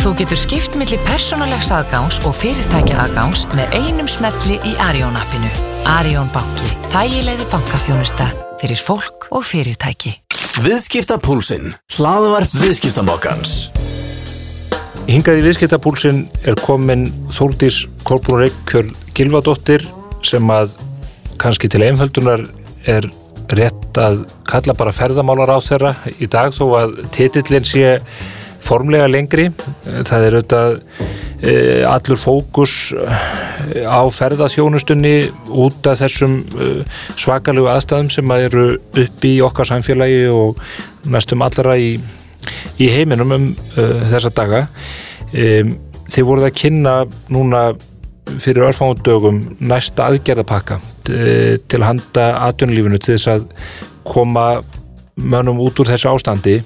Þú getur skipt millir persónulegs aðgáns og fyrirtækja aðgáns með einum smelli í Arjón appinu. Arjón banki. Þægilegði bankafjónusta fyrir fólk og fyrirtæki. Viðskiptapúlsinn. Hlaðvarp viðskiptamokkans. Hingað í viðskiptapúlsinn er komin Þóldís Kolbrún Reykjörn Gilvadóttir sem að kannski til einföldunar er rétt að kalla bara ferðamálar á þeirra í dag þó að titillin sé formlega lengri. Það er auðvitað e, allur fókus e, á ferðaþjónustunni út af þessum e, svakalegu aðstæðum sem að eru upp í okkar samfélagi og næstum allra í, í heiminum um þessa daga. Þið voruð að kynna núna fyrir örfangundögum næsta aðgerðapakka til handa atvinnulífinu til þess að koma mönnum út úr þessu ástandi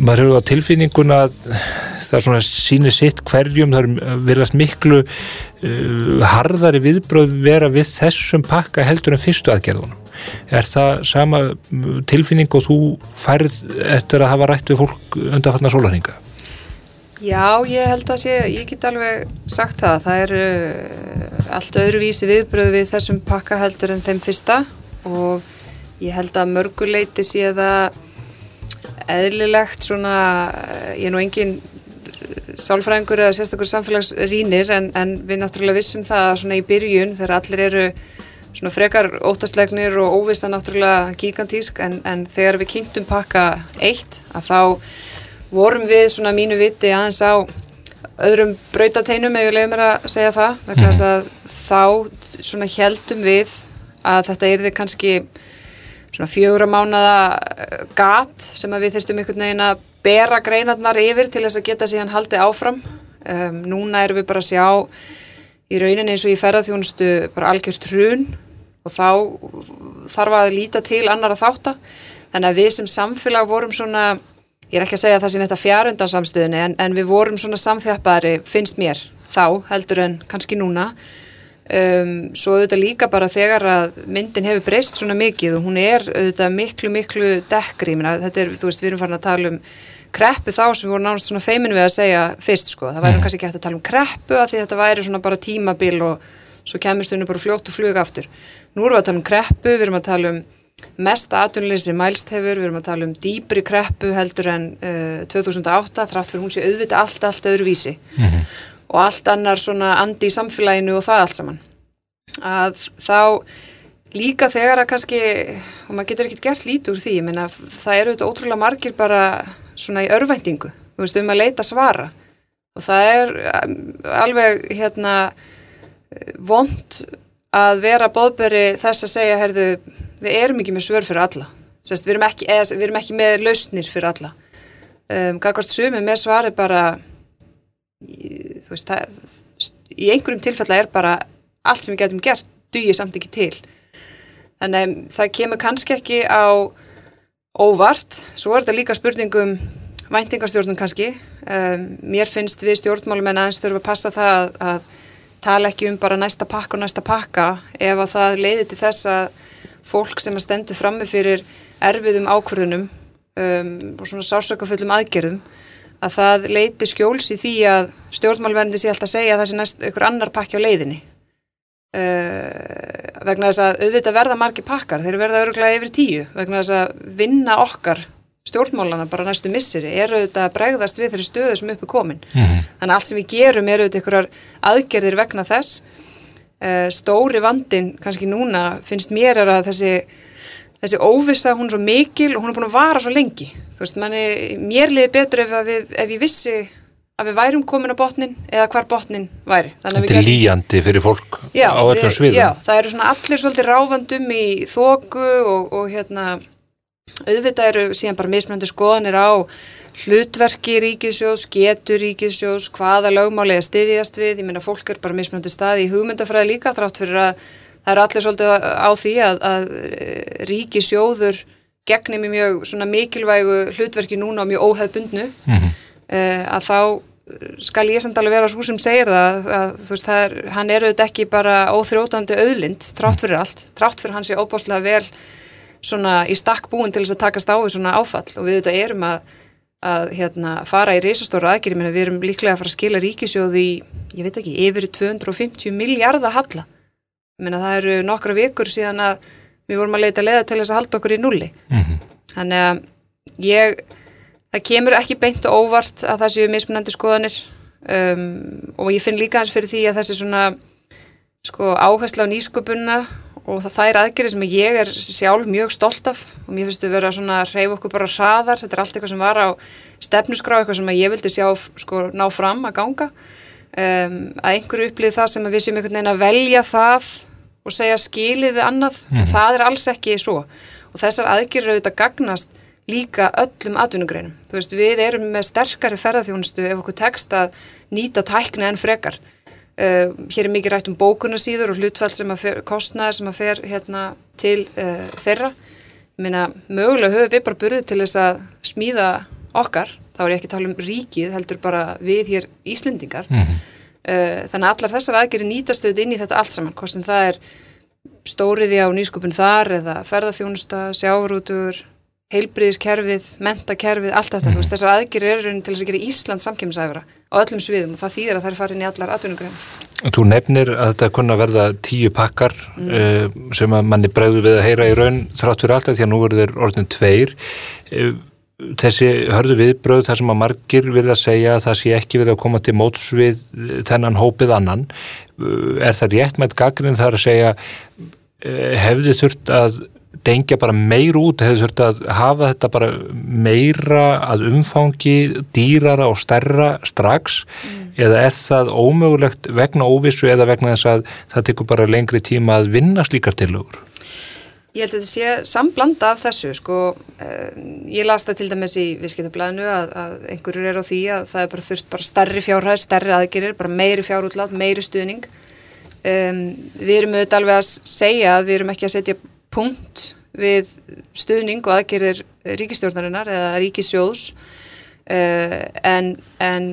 maður hefur á tilfinningun að það er svona síni sitt hverjum, það er verðast miklu uh, harðari viðbröð vera við þessum pakka heldur en fyrstu aðgerðunum. Er það sama tilfinning og þú færð eftir að hafa rætt við fólk undanfarnar sólarhinga? Já, ég held að sé, ég get alveg sagt það, það er uh, allt öðruvísi viðbröð við þessum pakka heldur en þeim fyrsta og ég held að mörguleiti sé það eðlilegt svona, ég er nú engin sálfræðingur eða sérstakur samfélagsrínir en, en við náttúrulega vissum það svona í byrjun þegar allir eru svona frekar óttastlegnir og óvisa náttúrulega gigantísk en, en þegar við kynntum pakka eitt að þá vorum við svona mínu viti aðeins á öðrum brautateinum ef ég leiði mér að segja það vegna þess að þá svona heldum við að þetta er þið kannski svona fjögur að mánada eh, gat sem að við þurftum einhvern veginn að bera greinarnar yfir til þess að geta síðan haldið áfram. Um, núna erum við bara að sjá í rauninni eins og í ferðarþjónustu bara algjört hrun og þá þarf að líta til annar að þátta. Þannig að við sem samfélag vorum svona, ég er ekki að segja það sem þetta fjarundansamstöðinni en, en við vorum svona samþjapari finnst mér þá heldur en kannski núna Um, svo auðvitað líka bara þegar að myndin hefur breyst svona mikið og hún er auðvitað miklu miklu dekkri. Þetta er, þú veist, við erum farin að tala um kreppu þá sem við vorum nánast svona feimin við að segja fyrst sko, það væri mm. kannski ekki hægt að tala um kreppu að því þetta væri svona bara tímabil og svo kemurst við bara fljótt og flug aftur. Nú erum við að tala um kreppu, við erum að tala um mesta atunleysi mælst hefur við erum að tala um dýbri kreppu heldur en uh, 2008, þrátt fyrir hún sé auðvitað allt, allt öðruvísi. Mm -hmm og allt annar svona andi í samfélaginu og það allt saman. Að þá líka þegar að kannski og maður getur ekkert gert lítið úr því menna, það eru þetta ótrúlega margir bara svona í örvendingu þú veist um að leita svara. Og það er um, alveg hérna vond að vera bóðberi þess að segja herðu, við erum ekki með svör fyrir alla. Sest, við, erum ekki, eða, við erum ekki með lausnir fyrir alla. Um, Gagvart sumi með svari bara þú veist, það, í einhverjum tilfella er bara allt sem við getum gert dugir samt ekki til. Þannig að það kemur kannski ekki á óvart, svo er þetta líka spurningum væntingastjórnum kannski. Um, mér finnst við stjórnmálum en aðeins þurfum að passa það að, að tala ekki um bara næsta pakka og næsta pakka. Ef að það leiði til þess að fólk sem að stendur frammi fyrir erfiðum ákvörðunum um, og svona sásökafullum aðgerðum að það leiti skjóls í því að stjórnmálverðandi sé alltaf að segja að það sé næst ykkur annar pakki á leiðinni. Uh, vegna þess að auðvitað verða margi pakkar, þeir verða öruglega yfir tíu vegna þess að vinna okkar stjórnmálana bara næstu missiri er auðvitað að bregðast við þeirri stöðu sem uppi komin. Mm -hmm. þannig að allt sem við gerum er auðvitað ykkurar aðgerðir vegna þess. Uh, stóri vandin kannski núna finnst mér er að þessi þessi óvisa hún er svo mikil og hún er búin að vara svo lengi þú veist, manni, mér liði betur ef, við, ef ég vissi að við værum komin á botnin eða hvar botnin væri. Þetta er líjandi fyrir fólk já, á öllum sviðum. Já, það eru svona allir svolítið ráfandum í þóku og, og hérna auðvitað eru síðan bara mismunandi skoðanir á hlutverki ríkisjós, getur ríkisjós, hvaða lögmálega stiðjast við, ég minna fólk er bara mismunandi staði í hugmyndafræði líka þrátt fyrir að það eru allir svolítið á því að, að ríkisjóður gegnum í mjög mikilvægu hlutverki núna og mjög óheðbundnu mm -hmm. uh, að þá skal ég samt alveg vera svo sem segir það að þú veist, er, hann er auðvitað ekki bara óþrótandi auðlind, trátt fyrir allt trátt fyrir hann sé óbáslega vel svona í stakk búin til þess að takast á í svona áfall. Og við auðvitað erum að að hérna, fara í reysastóra aðgerið, menn við erum líklega að fara að skila ríkisjóði í, ég veit ekki, yfir 250 miljardar menn það eru nokkra vikur síðan að við vorum að leita leða til þess að halda okkur í nulli mm -hmm. þannig að ég það kemur ekki beint og óvart að það séu mismunandi skoðanir. Um, og ég finn líka hans fyrir því að þessi svona sko áhersla á nýsköpunna og það, það er aðgerið sem ég er sjálf mjög stolt af og mér finnst að vera svona að reyfa okkur bara hraðar, þetta er allt eitthvað sem var á stefnusgrá, eitthvað sem ég vildi sjá sko ná fram að ganga. Um, að einhverju upplýði það sem við séum einhvern veginn að velja það og segja skiliði annað, mm. það er alls ekki svo og þessar aðgerið auðvitað gagnast líka öllum atvinnugreinum. Þú veist, við erum með sterkari ferðarþjónustu ef okkur tekst að nýta tækna en frekar. Uh, hér er mikið rætt um bókunarsýður og hlutfall sem að fer, kostnaðar sem að fer hérna til uh, þeirra. Meina, mögulega höfum við bara burðið til þess að smíða okkar, þá er ég ekki að tala um ríkið, heldur bara við hér Íslendingar. Mm -hmm. Uh, þannig að allar þessar aðgeri nýtastöð inn í þetta allt saman, hvort sem það er stóriði á nýskupin þar eða ferðarþjónusta, sjávarútur heilbriðiskerfið, mentakerfið, allt þetta, mm. veist, þessar aðgerir eru til þess að gera Ísland samkjömsæfra á öllum sviðum og það þýðir að það er farin í allar atvinnugrein. Þú nefnir að þetta kunna verða tíu pakkar mm. uh, sem að manni bregður við að heyra í raun þrátt fyrir alltaf því að nú eru þeir orðin tveir. Uh, þessi hörðu viðbröð þar sem að margir vilja segja að það sé ekki að koma til móts við þennan hópið annan. Uh, er það rétt með gaggrinn þar að segja hefði þurft að dengja bara meir út, hefur þurft að hafa þetta bara meira að umfangi dýrara og stærra strax mm. eða er það ómögulegt vegna óvissu eða vegna þess að það tekur bara lengri tíma að vinna slíkar tilugur? Ég held að þetta sé samblanda af þessu sko, eh, ég las það til dæmis í viðskiptablaðinu að, að einhverjur er á því að það er bara þurft bara starri fjárhæð, starri aðgerir, bara meiri fjárútlát, meiri stuðning. Um, við erum auðvitað alveg að segja að við erum ekki að setja punkt við stuðning og aðgerir ríkistjórnarinnar eða ríkisjóðs uh, en, en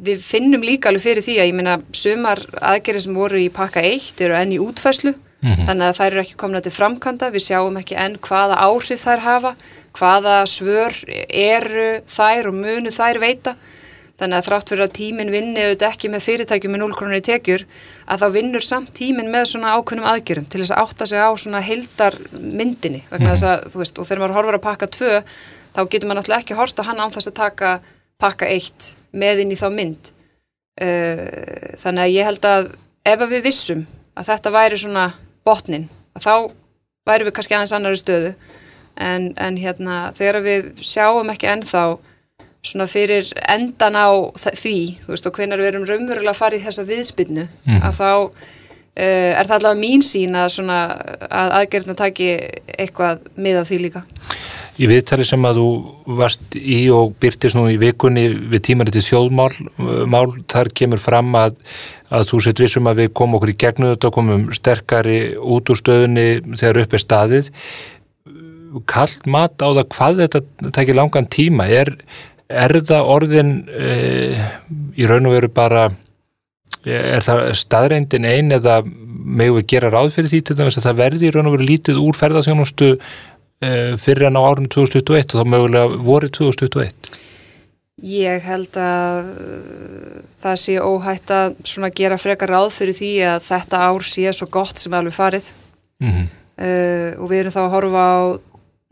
við finnum líka alveg fyrir því að ég meina sumar aðgerir sem voru í pakka 1 eru enn í útfæslu mm -hmm. þannig að þær eru ekki komin að til framkanda við sjáum ekki enn hvaða áhrif þær hafa hvaða svör eru þær og munu þær veita. Þannig að þrátt fyrir að tíminn vinni auðvitað ekki með fyrirtækjum með 0 krónir í tekjur að þá vinnur samt tíminn með svona ákveðnum aðgjörum til þess að átta sig á svona heildar myndinni vegna þess að þú veist og þegar maður horfur að pakka 2 þá getur maður náttúrulega ekki horta hann án þess að taka pakka 1 með inn í þá mynd. Uh, þannig að ég held að ef við vissum að þetta væri svona botnin að þá væri við kannski aðeins annari stöðu en, en hérna þegar við sjáum ekki ennþá svona fyrir endan á því, þú veist, og hvenar við erum raunverulega að fara í þessa viðspinnu mm. að þá er það allavega mín sín að að aðgerðna taki eitthvað með af því líka. Í viðtali sem að þú varst í og byrtist nú í vikunni við tímariti þjóðmál, mál, þar kemur fram að, að þú sett vissum að við komum okkur í gegnu þetta og komum sterkari út úr stöðunni þegar upp er staðið. Kallt mat á það hvað þetta tekir langan tíma er er það orðin e, í raun og veru bara er það staðreindin ein eða megum við gera ráð fyrir því til dæmis að það verði í raun og veru lítið úr ferðarþjónustu e, fyrir en á árunum 2021 og þá mögulega voru 2021 Ég held að það sé óhætt að gera frekar ráð fyrir því að þetta ár sé svo gott sem alveg farið. Mm -hmm. uh, og við erum þá að horfa á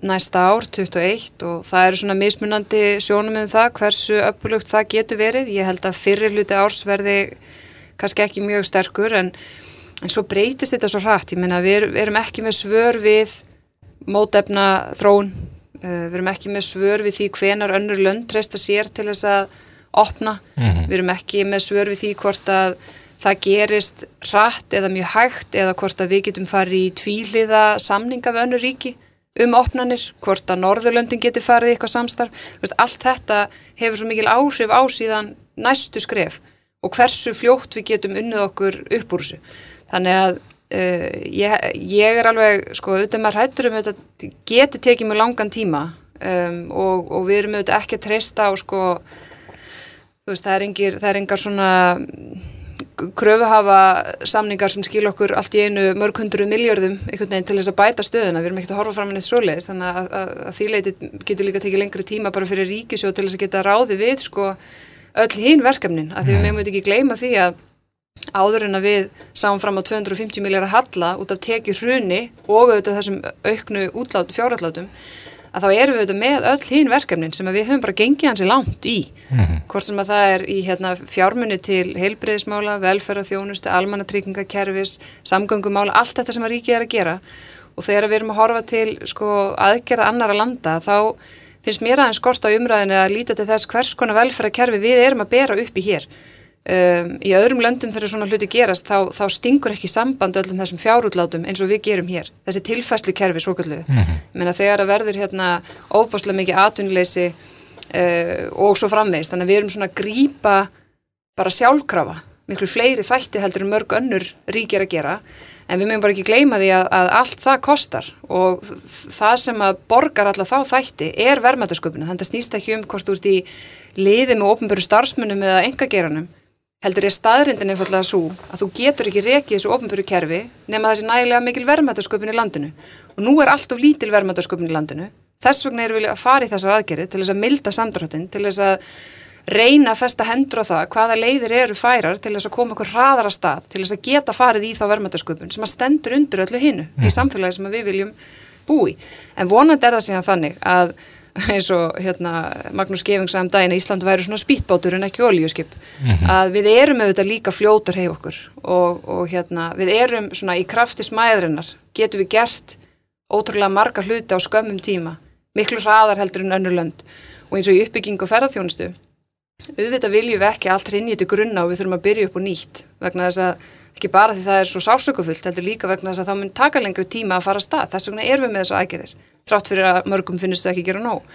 næsta ár, 21 og það eru svona mismunandi sjónum um það hversu upplugt það getur verið. Ég held að fyrir hluti árs verði kannski ekki mjög sterkur en, en svo breytist þetta svo hratt. Ég meina við, við erum ekki með svör við mótefna þróun uh, við erum ekki með svör við því hvenar önnur lönd treysta sér til þess að opna, mm -hmm. við erum ekki með svör við því hvort að það gerist hratt eða mjög hægt eða hvort að við getum farið í tvíliða samninga við önnur ríki um opnanir, hvort að Norðurlöndin geti farið í eitthvað samstarf, allt þetta hefur svo mikil áhrif á síðan næstu skref og hversu fljótt við getum unnið okkur upp úr þessu. Þannig að uh, ég, ég er alveg, sko, auðvitað maður hættur um þetta geti tekið mjög langan tíma um, og, og við erum auðvitað ekki að treysta á, sko, þú veist, það er, engir, það er engar svona kröfuhafa samningar sem skil okkur allt í einu mörg hundru miljörðum einhvern veginn til þess að bæta stöðuna, við erum ekkert að horfa fram en eitt svoleiðis, þannig að, að, að því leiti getur líka tekið lengri tíma bara fyrir ríkisjóð til þess að geta ráði við sko öll hín verkefnin, að því við meðum ekki gleyma því að áður en að við sáum fram á 250 miljardar halla út af tekið hruni og auðvitað þessum auknu útlát, fjárallátum að þá erum við auðvitað með öll hín verkefnin sem við höfum bara gengið hansi langt í. Mm -hmm. hvort sem að það er í hérna, fjármunni til heilbreyðismála, velferðarþjónustu almannatryggingakerfis, samgöngumála allt þetta sem að ríkið er að gera. Og þegar við erum að horfa til sko, aðgerða annara landa þá finnst mér aðeins skort á umræðinu að líta til þess hvers konar velferðarkerfi við erum að bera upp í hér. Um, í öðrum löndum þegar svona hluti gerast þá, þá stingur ekki samband öllum þessum fjárútlátum eins og við gerum hér. Þessi tilfæslu kerfi svo kallu mm -hmm. menna þegar að verður hérna óbáslega mikið atvinnleysi uh, og svo framveist, þannig að við erum svona að grípa bara sjálfkrafa miklu fleiri þætti heldur en mörg önnur ríkir að gera, en við meðum bara ekki gleyma því að, að allt það kostar og það sem að borgar alla þá þætti er vermaðarsköpuna, þannig að snýst ekki um hvort úr því liði með ofnböru starfsmunum eða engageranum heldur er staðrindin einfallega svo að þú getur ekki rekið þessu ofnböru kerfi nema þessi nægilega mikil verðmættasköpun í landinu. Og nú er allt of lítil verðmættasköpun í landinu. Þess vegna erum við að fara í þessar aðgerið til þess að milda samdráttin, til þess að reyna að festa hendur á það hvaða leiðir eru færar til þess að koma okkur hraðara stað til þess að geta farið í þá verðmættasköpun sem að stendur undir öllu hinnu því mm. samfélagi sem við viljum búi en vonandi er það síðan þannig að eins og hérna, Magnús Gefing sagði um daginn að Ísland væri svona spýtbátur en ekki oljuskip mm -hmm. að við erum auðvitað líka fljótar heið okkur og, og hérna, við erum svona í krafti smæðurinnar getum við gert ótrúlega marga hluti á skömmum tíma miklu hraðar heldur en önnur lönd og eins og í uppbygging og ferðarþjónustu auðvitað viljum við ekki allt rinni til grunna og við þurfum að byrja upp og nýtt vegna þess að ekki bara því það er svo sásökufullt heldur líka vegna þess að það mun taka lengri tíma að fara að stað. Þess vegna erum við með þessa aðgerðir þrátt fyrir að mörgum finnist það ekki gera nóg.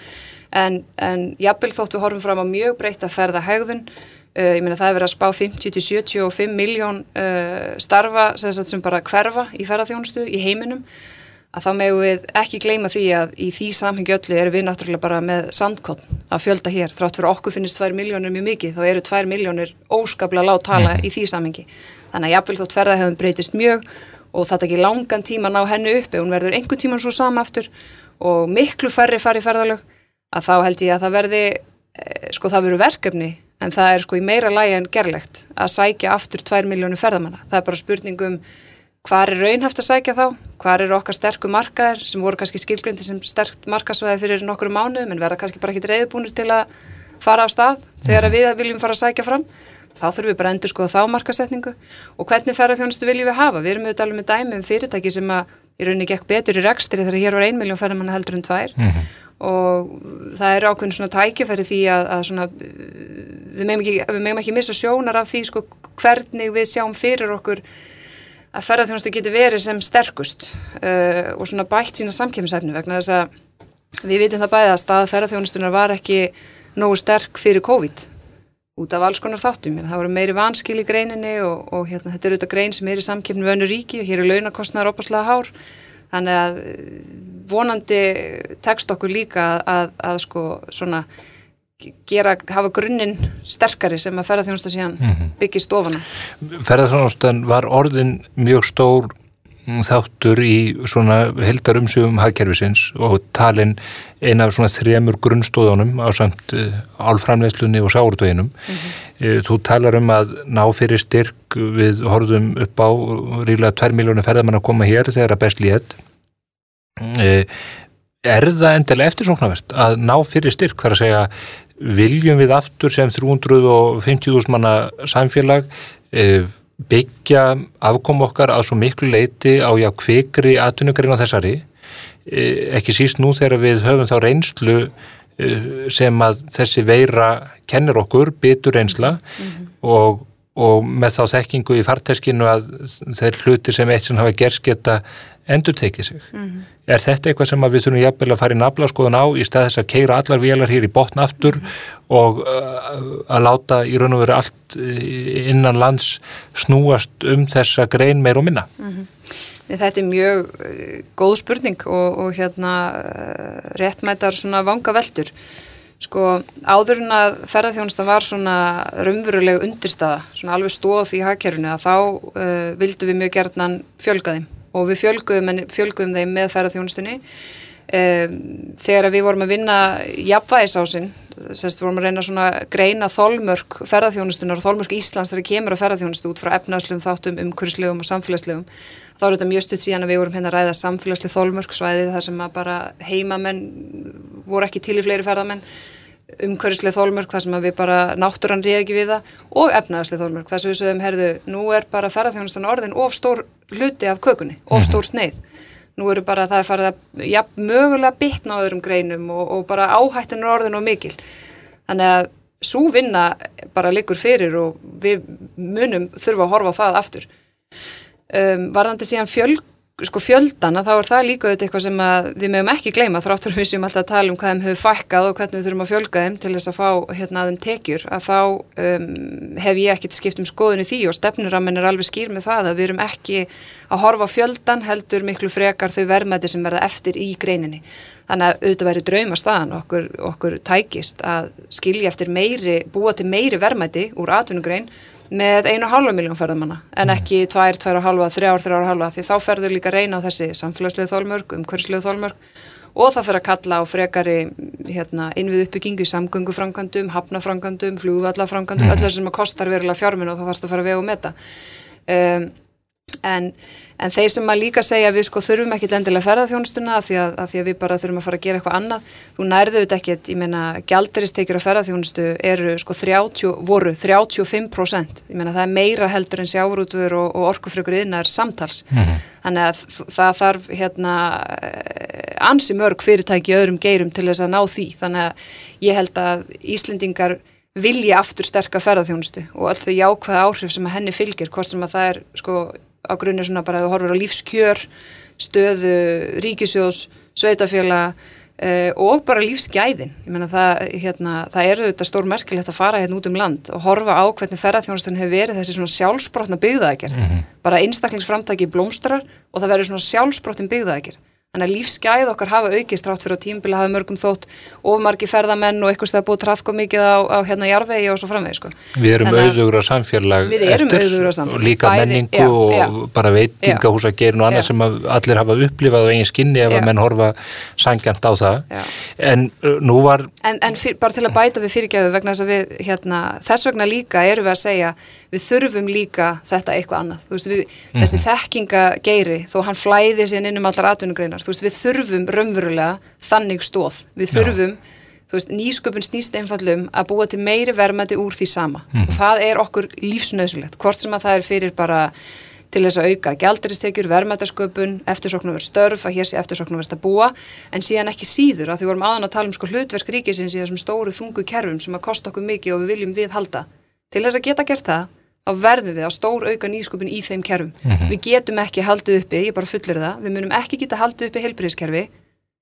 En, en jafnvel þótt við horfum fram á mjög breytt að ferða hegðun uh, ég meina það er verið að spá 50-75 miljón uh, starfa sem bara hverfa í ferðarþjónustu í heiminum að þá megu við ekki gleyma því að í því samhengi öllu erum við náttúrulega bara með sandkotn að fjölda hér, þrátt fyrir okkur finnist 2 miljónir mjög mikið, þá eru 2 miljónir óskaplega lág tala mm. í því samhengi. Þannig að jafnvel þótt ferðarhefðum breytist mjög og það tekir langan tíma að ná hennu uppi, hún verður einhver tíman svo sama aftur og miklu færri fari ferðalög að þá held ég að það verði eh, sko það veru verkefni en það er sko í meira lægi en gerlegt að sækja aftur 2 miljónu ferðamanna. Það er bara spurningum hvað er raunhaft að sækja þá, hvað er okkar sterku markaðir sem voru kannski skilgrindi sem sterkt markasvæði fyrir nokkru mánuðum en verða kannski bara ekki reyðbúnir til að fara á stað þegar mhm. við viljum fara að sækja fram? Þá þurfum við bara endur sko þá markasetningu og hvernig ferðarþjónustu viljum við hafa? Við erum auðvitað alveg með dæmi um fyrirtæki sem að í rauninni gekk betur í rekstri þegar hér var ein miljón ferðamanna heldur en tvær. Mm -hmm. og það er ákveðin svona tækifæri því að, að svona, við meðum ekki, ekki missa sjónar af því sko hvernig við sjáum fyrir okkur að ferðarþjónustu geti verið sem sterkust uh, og svona bætt sína samkjöfnisefni vegna þess að við vitum það bæði að stað ferðarþjónustunar var ekki nógu sterk fyrir COVID út af alls konar þáttum. Það voru meiri vanskil í greininni og, og hérna, þetta er auðvitað grein sem er í samkipni við önnu ríki og hér er launakostnaður opaslega hár. Þannig að vonandi tekst okkur líka að, að, að sko svona gera, hafa grunninn sterkari sem að ferðarþjónusta síðan mm -hmm. byggja stofana. Ferðarþjónustan var orðin mjög stór þáttur í svona heldarumsugum hagkerfisins og talin eina af svona þremur grunnstóðunum á samt uh, álframleyslunni og sáurtöginum. Mm -hmm. Þú talar um að ná fyrir styrk við horfum upp á ríðlega 2 miljónir ferðarmann að koma hér þegar að best létt. Uh, er það endilega eftirsóknarvert að ná fyrir styrk þar að segja viljum við aftur sem 350.000 manna samfélag uh, byggja afkom okkar að svo miklu leiti á já kvikri atvinnugarinn á þessari e, ekki síst nú þegar við höfum þá reynslu e, sem að þessi veira kennir okkur, bytur reynsla mm -hmm. og, og með þá þekkingu í farteskinu að þeir hluti sem eitt sem hafa gerst geta endur tekið sig. Mm -hmm. Er þetta eitthvað sem við þurfum jafnvel að fara í naflaskoðun á í stað þess að keira allar vélar hér í botn aftur mm -hmm. og uh, að láta í raun og veru allt uh, innan lands snúast um þessa grein meir og minna? Mm -hmm. Þetta er mjög uh, góð spurning og, og hérna réttmættar svona vanga veldur. Sko áður en að ferðarþjónustan var svona raunverulega undirstaða, svona alveg stóð í hagkerfinu að þá uh, vildum við mjög gerðnan fjölga þeim. Og við fjölguðum, fjölguðum þeim með ferðarþjónustunni um, þegar við vorum að vinna jafnvægisásinn, semst vorum að reyna svona greina þólmörk ferðarþjónustunar og þólmörk Íslands þegar kemur að ferðarþjónustu út frá efnaðslegum þáttum umhverfislegum og samfélagslegum þá er þetta mjög stutt síðan að við vorum hérna að ræða samfélagsleg þólmörk svæðið þar sem að bara heimamenn voru ekki til í fleiri ferðamenn umhverfislega þólmörk þar sem við bara náttúrann reyði ekki við það og efnaðslega þólmörk þar sem við sögum, herðu, nú er bara ferðarþjónustan orðin of stór hluti af kökunni, of stór mhm. sneið. Nú eru bara það að fara að ja, mögulega bytna á öðrum greinum og, og bara áhættin er orðin og mikil. Þannig að svo vinna bara likur fyrir og við munum þurfa að horfa á það aftur. Um, varðandi síðan fjölg sko fjöldana þá er það líka auðvitað eitthvað sem við meðum ekki gleyma þráttur við séum alltaf tala um hvað þeim hefur fækkað og hvernig við þurfum að fjölga þeim til þess að fá hérna að þeim tekjur að þá um, hef ég ekkert skipt um skoðinu því og stefnuramin er alveg skýr með það að við erum ekki að horfa fjöldan heldur miklu frekar þau verðmæti sem verða eftir í greininni. Þannig að auðvitað væri drauma staðan okkur, okkur tækist að skilja eftir meiri, búa til meiri verðmæti úr atvinnugrein með einu og halva miljón ferðamanna en mm. ekki tvær, tvær og halva, þrjár, þrjár og halva því þá ferður líka reyna á þessi samfélagslegu þólmörg, umhverfslegu þólmörg og það fer að kalla á frekari hérna, innvið uppbyggingu í samgöngufrangandum, hafnafrangandum, flúvallafrangandum, mm. öll þessum að kostar verulega fjárminn og það þarfst að fara að vega og meta um, en En þeir sem að líka segja að við sko þurfum ekki lendilega ferðarþjónustuna af því, því að við bara þurfum að fara að gera eitthvað annað. Þú nærðu þetta ekkert, ég meina, gældaristekjur á ferðarþjónustu eru sko 30, voru 35%. Ég meina það er meira heldur en sjáurútur og, og orkufrökur innar samtals. Mm -hmm. Þannig að það þarf hérna ansi mörg fyrirtæki öðrum geirum til þess að ná því. Þannig að ég held að Íslendingar vilja aftur sterka ferðarþjónustu og öll þau jákvæða áhrif sem að henni fylgir, hvort sem að það er sko á grunni svona bara að þú horfur á lífskjör, stöðu, ríkisjós, sveitafjöla uh, og bara lífsgæðin. Ég menna það, hérna, það eru þetta stór merkilegt að fara hérna út um land og horfa á hvernig ferðarþjónustan hefur verið þessi svona sjálfsbrotna byggðaðegjör. Mm -hmm. Bara einstaklingsframtæki blómstrar og það verður svona sjálfsbrottin byggðaðegjör. Þannig að lífsgæð okkar hafa aukist rátt fyrir á tímbili hafa mörgum þótt ofmargi ferðamenn og eitthvað það búið trafko mikið á, á hérna jarvegi og svo framvegi sko. Við erum auðugra samfélag eftir og líka Bæði, menningu já, og já. bara veitingahúsa gerin og annað sem allir hafa upplifað á eigin skinni ef já. að menn horfa sangjant á það. En uh, nú var... En, en fyr, bara til að bæta við fyrirgjöfu vegna þess að við, hérna, þess vegna líka erum við að segja við þurfum líka þetta eitthvað annað. Veist, við, mm. Þessi þekkingageiri þó hann flæði sér inn um allar atvinnugreinar þú veist, við þurfum raunverulega þannig stóð, við þurfum þú veist, nýsköpun snýst einfallum að búa til meiri vermaði úr því sama mm. og það er okkur lífsnöðsulegt hvort sem að það er fyrir bara til þess að auka gældaristekjur, vermaðasköpun eftirsoknum verið störf, að hér sé eftirsoknum verið að búa, en síðan ekki síður að því vorum aðan að tala um sko hlutverk ríkisins í þessum stóru þungu kerfum sem að kosta okkur mikið og við viljum við halda til þess að geta gert það þá verðum við að stór auka nýskupin í þeim kerfum. Mm -hmm. Við getum ekki haldið uppi, ég bara fullir það, við munum ekki geta haldið uppi heilbreyðskerfi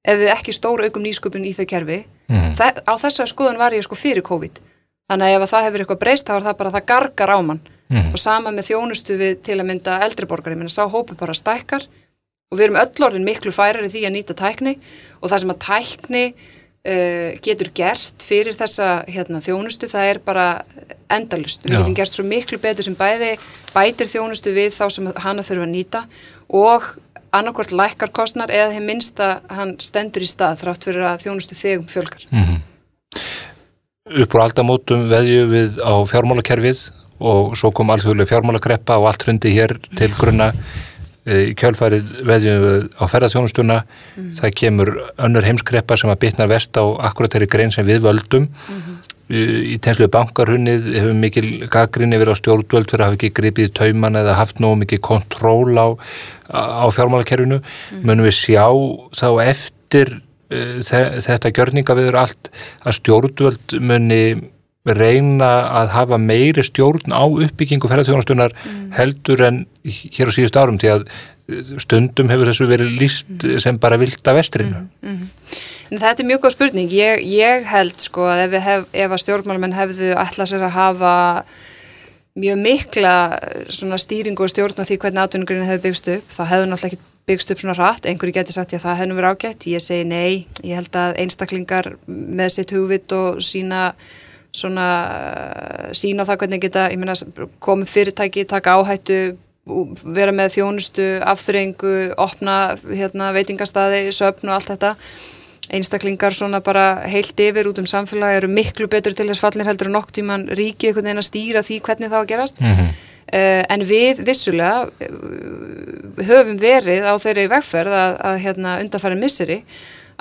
ef við ekki stór aukum nýskupin í þau kerfi. Mm -hmm. Þa, á þessari skoðun var ég sko fyrir COVID. Þannig að ef það hefur eitthvað breyst þá er það bara það gargar á mann mm -hmm. og sama með þjónustu við til að mynda eldriborgar, ég menna sá hópu bara stækkar og við erum öll orðin miklu færar í því að nýta tækni og það sem að tækni getur gert fyrir þessa hérna, þjónustu það er bara endalust. Við getum gert svo miklu betur sem bæði bætir þjónustu við þá sem hana þurfa að nýta og annarkvært lækkarkostnar eða þeim minnst að hann stendur í stað þrátt fyrir að þjónustu þegum fjölgar. Mm -hmm. Upp á aldamótum veðju við á fjármálakerfið og svo kom alþjóðlega fjármálagreppa og allt hundi hér til grunna í kjálfærið veðjum á ferðarþjónustuna mm. það kemur önnur heimskreppa sem að bitna vest á akkurat þeirri grein sem við völdum mm -hmm. í tenslu bankarhunnið hefur mikil gaggrinni verið á stjórnvöld fyrir að hafa ekki gripið tauman eða haft nógu mikið kontról á, á fjármálakerfinu mm. munum við sjá þá eftir uh, þetta gjörninga viður allt að stjórnvöld muni reyna að hafa meiri stjórn á uppbyggingu ferðarþjónastunar mm. heldur en hér á síðust árum því að stundum hefur þessu verið líst mm. sem bara vilt af vestrinu. Mm. mm. Þetta er mjög góð spurning. Ég, ég held sko að ef, hef, ef að stjórnmálmenn hefðu ætlað sér að hafa mjög mikla stýringu og stjórn á því hvernig atvinningurinn hefur byggst upp, þá hefðu náttúrulega ekki byggst upp svona hratt, einhverju getur sagt að það hefnum verið ágætt, ég segi nei ég held að einstaklingar með sitt hugvit og sína svona sína á það hvernig geta meina komið fyrirtæki, taka áhættu vera með þjónustu afþreyingu, opna hérna, veitingastadi, söpn og allt þetta. Einstaklingar svona bara heilt yfir út um samfélagi eru miklu betur til þess fallir heldur en nokk tíman ríkið einhvern veginn að stýra því hvernig það á að gerast. Mm -hmm. Uh, en við vissulega uh, höfum verið á þeirri vegferð að, að hérna, undarfæri misseri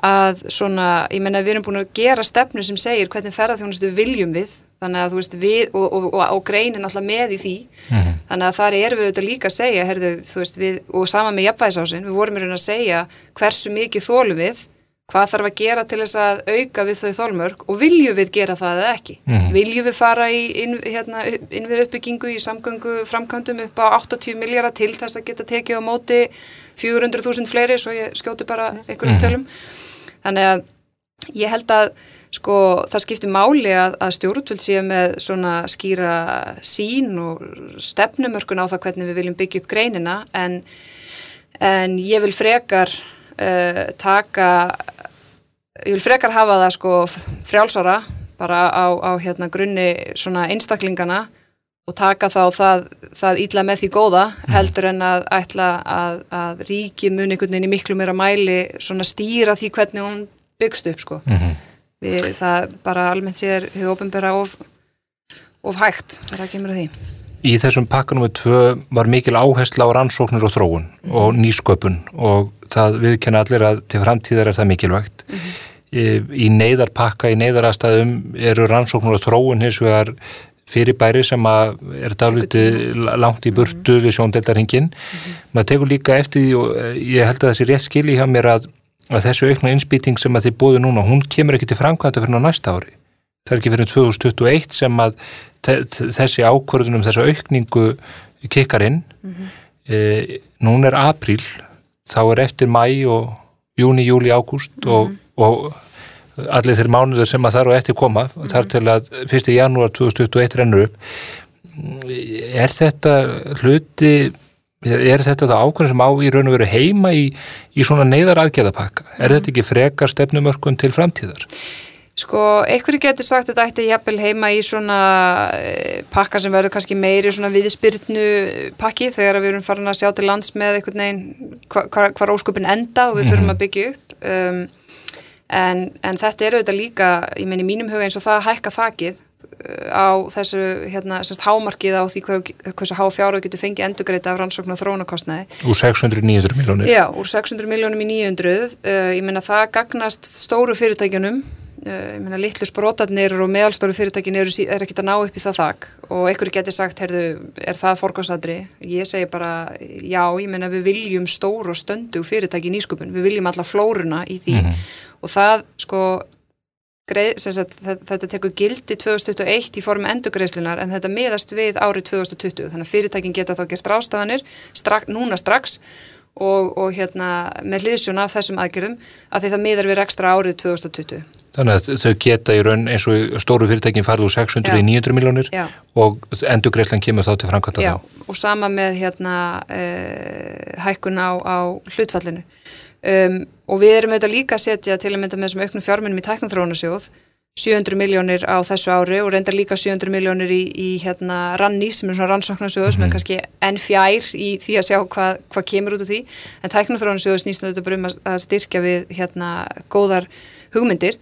að svona, ég menna við erum búin að gera stefnu sem segir hvernig ferðarþjónustu viljum við þannig að þú veist við og, og, og, og greinin alltaf með í því mm -hmm. þannig að þar erum við auðvitað líka að segja herðu, veist, við, og sama með jafnvægisásin við vorum í raun að segja hversu mikið þólum við hvað þarf að gera til þess að auka við þau þólmörk og viljum við gera það eða ekki mm. viljum við fara í inn, hérna, inn við uppbyggingu í samgöngu framkvæmdum upp á 80 miljardar til þess að geta tekið á móti 400.000 fleiri svo ég skjóti bara einhverjum mm. tölum þannig að ég held að sko það skiptir máli að, að stjórnvöld sé með svona skýra sín og stefnumörkun á það hvernig við viljum byggja upp greinina en, en ég vil frekar uh, taka ég vil frekar hafa það sko frjálsara bara á, á hérna grunni svona einstaklingana og taka þá það, það ítla með því góða heldur en að ætla að, að ríki muni einhvern veginn í miklu meira mæli svona stýra því hvernig hún byggst upp sko mm -hmm. Við, það bara almennt sér hefur ofinbæra of, of hægt þar að kemur því Í þessum pakkanum við tvö var mikil áhersla á rannsóknir og þróun mm -hmm. og nýsköpun og það viðkenna allir að til framtíðar er það mikilvægt mm -hmm í neyðarpakka, í neyðarastæðum eru rannsóknur og þróun hins vegar fyrirbæri sem að er dálítið langt í burtu mm -hmm. við sjóndeldarhingin. Mm -hmm. Maður tekur líka eftir því og eh, ég held að þessi rétt skilji hjá mér að, að þessu aukna innspýting sem að þið búðu núna, hún kemur ekki til framkvæmda fyrir næsta ári. Það er ekki fyrir 2021 sem að þessi ákvörðunum, þessu aukningu kikkar inn. Mm -hmm. e, nún er apríl, þá er eftir mæ og júni, júli, ágúst og, og allir þeir mánuður sem að þar og eftir koma mm. þar til að 1. janúar 2021 rennur upp er þetta hluti er þetta það ákveðin sem á í raun og veru heima í, í svona neyðar aðgerðapakka er mm. þetta ekki frekar stefnumörkun til framtíðar? Sko, einhverju getur sagt að þetta ætti jafnvel heima í svona eh, pakka sem verður kannski meiri svona viðspyrtnu pakki þegar við erum farin að sjá til lands með einhvern veginn hvar, hvar, hvar ósköpun enda og við fyrir að byggja upp um, en, en þetta er auðvitað líka, ég menn í mínum huga eins og það hækka þakið uh, á þessu hérna, semst hámarkið á því hver, hversu há fjárhau getur fengið endugreita af rannsókn og þróunarkostnaði. Úr 600-900 miljónir? Já, úr 600 miljónum í 900. Uh, ég menna það gagnast stóru fyrirtækjunum Uh, ég meina litlu sprótarnir og meðalstóru fyrirtækin eru, er ekkert að ná upp í það þakk og einhverju getur sagt, heyrðu, er það forgáðsadri? Ég segi bara, já, ég meina við viljum stóru og stöndu fyrirtæki í nýsköpun, við viljum alla flóruna í því mm -hmm. Og það, sko, greið, sagt, þetta tekur gildi 2021 í formu endugreislunar en þetta miðast við árið 2020, þannig að fyrirtækin geta þá gert rástafanir strak, núna strax og, og hérna með hliðsjón af þessum aðgjörðum að því það miðar við ekstra árið 2020. Þannig að þau geta í raun eins og stóru fyrirtækin farið úr 600 Já. í 900 miljónir Já. og endugreislan kemur þá til framkvæmta þá. Já, og sama með hérna uh, hækkun á, á hlutfallinu. Um, og við erum auðvitað líka að setja til að mynda með þessum auknum fjármunum í tæknumþróunasjóð 700 miljónir á þessu ári og reyndar líka 700 miljónir í, í hérna ranni sem er svona rannsóknarsjóð sem er mhm. kannski enn fjær í því að sjá hvað hva kemur út úr því en tæknumþróunasjóð snýst þetta bara um að styrkja við hérna góðar hugmyndir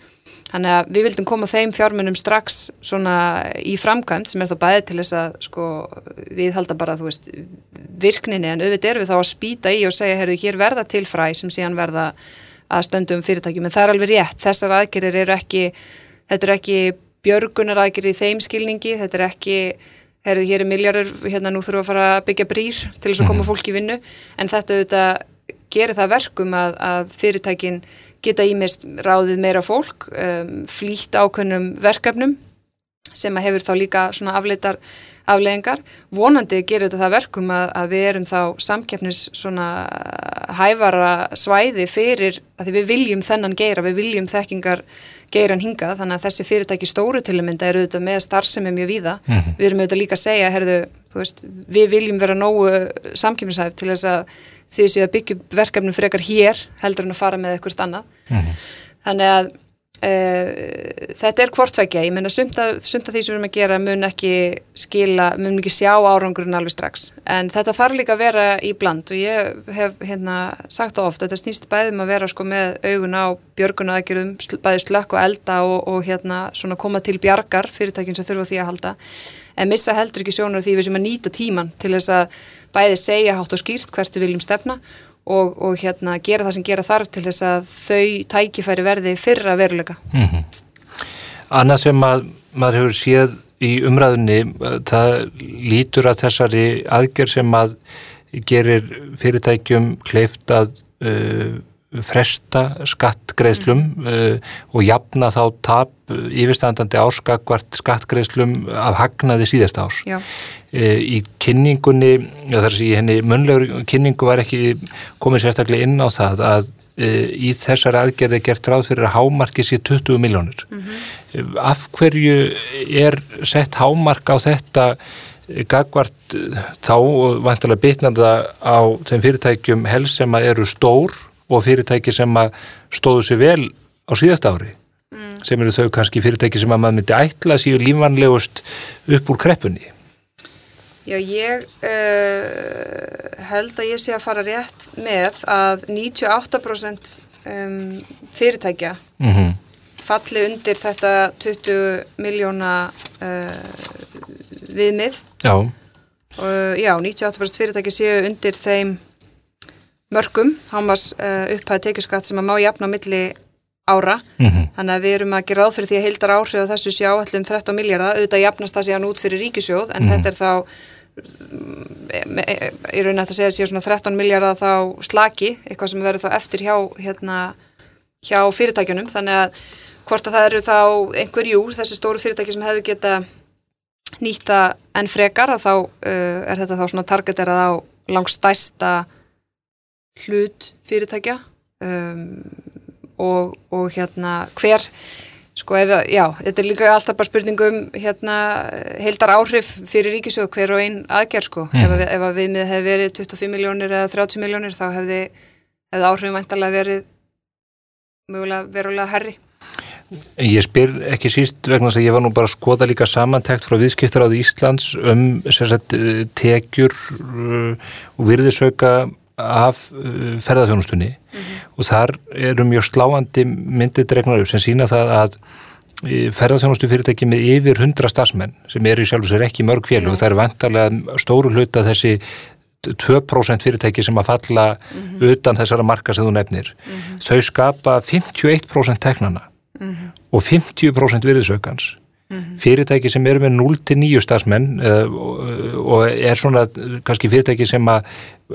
Þannig að við vildum koma þeim fjármunum strax svona í framkvæmt sem er þá bæðið til þess að sko við halda bara þú veist virkninni. En auðvitað er við þá að spýta í og segja heyrðu hér verða til fræ sem síðan verða að stöndum fyrirtækjum. En það er alveg rétt, þessar aðgerir eru ekki, þetta er ekki björgunar aðgerir í þeim skilningi, þetta er ekki heyrðu hér er miljardur, hérna nú þurfum við að fara að byggja brýr til þess að koma mhm. fólk í vinnu. En þetta auðvitað gerir það verkum að, að fyrirtækin geta ímest ráðið meira fólk, um, flýtt ákveðnum verkefnum sem að hefur þá líka svona afleitar afleðingar. Vonandi gerir þetta það verkum að, að við erum þá samkeppnis svona hæfara svæði fyrir að við viljum þennan geira, við viljum þekkingar geiran hingað, þannig að þessi fyrirtæki stóru til að mynda eru auðvitað með starfsemi mjög víða. Mm -hmm. Við erum auðvitað líka að segja, herðu, veist, við viljum vera nógu samkjöfnishæf til þess að því séu að byggja verkefnum frekar hér heldur en að fara með eitthvað annað mm -hmm. þannig að Uh, þetta er hvortvækja, ég menna sumt af því sem við erum að gera mun ekki skila, mun ekki sjá árangurinn alveg strax, en þetta þarf líka að vera í bland og ég hef hérna sagt á oft, þetta snýst bæðum að vera sko með augun á björguna aðgerðum, bæði slökk og elda og, og hérna svona koma til bjargar fyrirtækjum sem þurfa því að halda. En missa heldur ekki sjónur því við sem að nýta tíman til þess að bæði segja hátt og skýrt hvert við viljum stefna og, og hérna gera það sem gera þarf til þess að þau tækifæri verði fyrra veruleika. Mm -hmm. Annað sem að maður hefur séð í umræðunni, það lítur að þessari aðgerð sem að gerir fyrirtækjum kleift að uh, fresta skattgreðslum mm. uh, og jafna þá tap yfirstandandi áskakvart skattgreðslum af hagnaði síðast árs. Eh, í kynningunni, þar sem í henni munlegur kynningu var ekki komið sérstaklega inn á það að eh, í þessari aðgerði gert ráð fyrir að hámarki sé 20 miljónir. Mm -hmm. Af hverju er sett hámark á þetta gagvart þá og vantilega bitnanda á þeim fyrirtækjum helst sem að eru stór og fyrirtæki sem að stóðu sér vel á síðast ári mm. sem eru þau kannski fyrirtæki sem að maður myndi ætla síðu lífanlegust upp úr kreppunni Já, ég uh, held að ég sé að fara rétt með að 98% um, fyrirtækja mm -hmm. falli undir þetta 20 miljóna uh, viðmið. Já. Uh, já, 98% fyrirtækja séu undir þeim mörgum, hámas uh, upphæði tekjuskatt sem að má jafna á milli ára, mm -hmm. þannig að við erum að gera áð fyrir því að heildar áhrif á þessu sjá allum 13 miljardar, auðvitað jafnast það síðan út fyrir ríkisjóð, en mm -hmm. þetta er þá í raunin að þetta segja að séu svona 13 miljardar þá slaki, eitthvað sem verður þá eftir hjá, hérna, hjá fyrirtækjunum, þannig að hvort að það eru þá einhverjú, þessi stóru fyrirtæki sem hefur geta nýtta en frekar, þá uh, er þetta þá svona targeterað á langstæsta hlut fyrirtækja um, og, og hérna hver Sko ef, já, þetta er líka alltaf bara spurningum hérna, heildar áhrif fyrir ríkisjóð hver og einn aðgerð sko. Mm. Ef, ef að viðmið hefði verið 25 miljónir eða 30 miljónir þá hefði, hefði áhrifum væntalega verið mögulega verulega herri. Ég spyr ekki síst vegna þess að ég var nú bara að skoða líka samantækt frá viðskiptar áður Íslands um sagt, tekjur uh, og virðisauka af uh, ferðarþjónustunni mm -hmm. og þar eru mjög sláandi myndið dregnar upp sem sína það að uh, ferðarþjónustu fyrirtæki með yfir 100 stafsmenn sem eru í sjálf og sér ekki mörg fjölu og það er vantarlega stóru hluta þessi 2% fyrirtæki sem að falla mm -hmm. utan þessara marka sem þú nefnir mm -hmm. þau skapa 51% teknana mhm. og 50% virðisökans Mm -hmm. fyrirtæki sem eru með 0-9 stafsmenn uh, og er svona kannski fyrirtæki sem að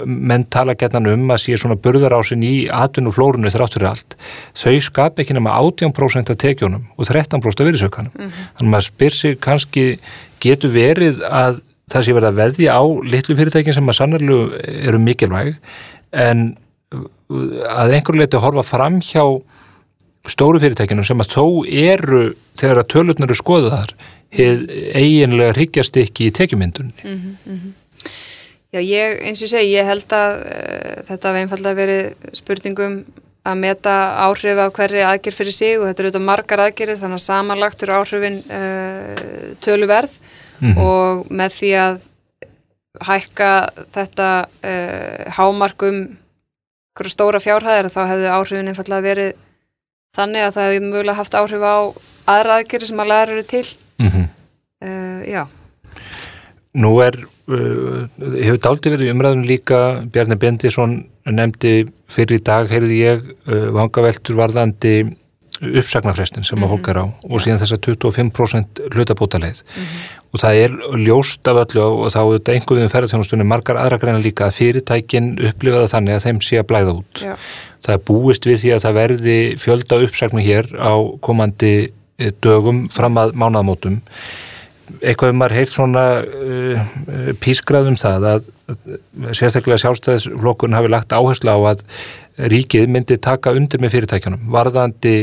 menn tala gætnan um að sé svona burðarásin í atvinnum flórunu þrátt fyrir allt þau skap ekki nema 18% af tekjónum og 13% af virðsökanum mm -hmm. þannig að maður spyr sig kannski getur verið að það sé verið að veðja á litlu fyrirtækin sem að sannarlegu eru mikilvæg en að einhverju leiti horfa fram hjá stóru fyrirtækinu sem að þó eru þegar að tölurnar eru skoðuðar eiginlega hryggjast ekki í tekjumyndunni mm -hmm, mm -hmm. Já, ég, eins og segi, ég held að uh, þetta hefði einfallega verið spurningum að meta áhrif af hverri aðgerð fyrir sig og þetta eru auðvitað margar aðgerið þannig að samanlagt eru áhrifin uh, töluverð mm -hmm. og með því að hækka þetta uh, hámarkum stóra fjárhæðir þá hefði áhrifin einfallega verið þannig að það hefur mögulega haft áhrif á aðra aðgerri sem að læra eru til mm -hmm. uh, já Nú er uh, hefur daldi verið umræðun líka Bjarni Bendisson nefndi fyrir í dag, heyrði ég uh, vangaveltur varðandi uppsagnarfrestin sem að fólk er á og síðan þess að 25% hlutabótaleið mm -hmm. og það er ljóst af öllu og þá er þetta einhverjum ferðarþjónustunni margar aðra greina líka að fyrirtækin upplifaða þannig að þeim sé að blæða út Já. það er búist við því að það verði fjölda uppsagnir hér á komandi eh, dögum fram að mánaðamótum eitthvað um maður heilt svona uh, písgraðum það að, að sérstaklega sjálfstæðisflokkun hafi lagt áherslu á að ríkið myndi taka undir með fyrirtækjunum varðandi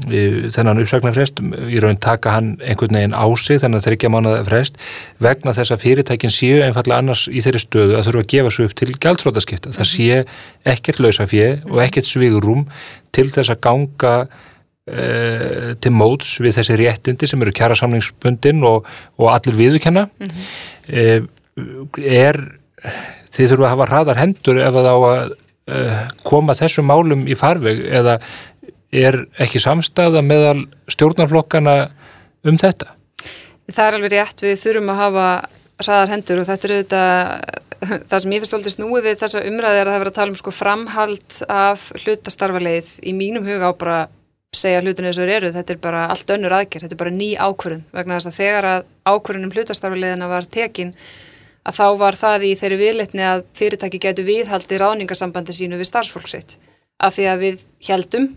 þennan uppsagnarfrest í raun taka hann einhvern veginn á sig þennan þryggja mánuða frest vegna þess að fyrirtækin séu einfallega annars í þeirri stöðu að þurfa að gefa svo upp til gjaldfrótaskipta. Það sé ekkert lausafjö og ekkert svigurum til þess að ganga uh, til móts við þessi réttindi sem eru kjara samlingsbundin og, og allir viðukenna mm -hmm. uh, er þið þurfa að hafa hraðar hendur ef það á að uh, koma þessum málum í farveg eða er ekki samstæða meðal stjórnarflokkana um þetta? Það er alveg rétt, við þurfum að hafa hraðar hendur og þetta er auðvitað það sem ég finnst alltaf snúið við þessa umræði er að það verður að tala um sko framhald af hlutastarfaleið í mínum huga á bara segja hlutinu eins og þeir eru, þetta er bara allt önnur aðgerð, þetta er bara ný ákvörðun vegna þess að þegar að ákvörðunum hlutastarfaleiðina var tekin að þá var það í þeirri viðletni að fyrirtæki getur viðhaldi ráningasambandi sínu við starfsfólksitt af því að við heldum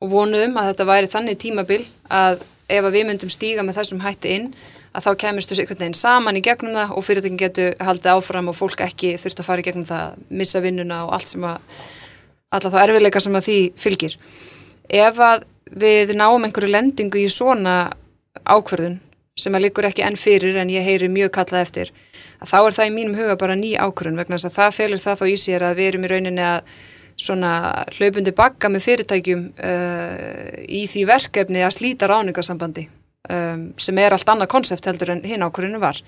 og vonuðum að þetta væri þannig tímabil að ef að við myndum stíga með þessum hætti inn að þá kemistu einhvern veginn saman í gegnum það og fyrirtekin getur haldið áfram og fólk ekki þurft að fara í gegnum það, missa vinnuna og allt sem að, alla þá erfiðleika sem að því fylgir. Ef að við náum einhverju lendingu í svona ákverðun sem að likur ekki enn fyrir en ég heyri mjög kallað eftir, að þá er það í mínum huga bara ný ákverðun vegna þess að það felur það þá í sér að við erum í rauninni að svona hlaupundi bakka með fyrirtækjum uh, í því verkefni að slíta ráningasambandi um, sem er allt annað konsept heldur en hinn ákvörðinu var.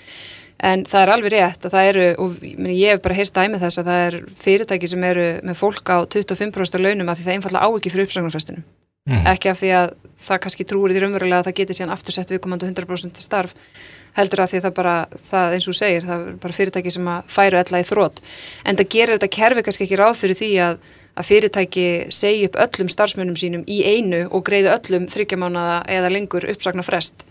En það er alveg rétt að það eru og meni, ég hef bara heyrt dæmið þess að það er fyrirtæki sem eru með fólk á 25% launum að því það einfalla á ekki fyrir uppsagnarfestinu mm. ekki af því að það kannski trúir því raunverulega að það geti síðan aftursett viðkomandi 100% starf heldur að því að það bara, það eins og segir, það er bara fyrirtæki sem að færu ella í þrótt en það gerir þetta kerfi kannski ekki ráð fyrir því að að fyrirtæki segi upp öllum starfsmönum sínum í einu og greiði öllum þryggjamánaða eða lengur uppsagna frest.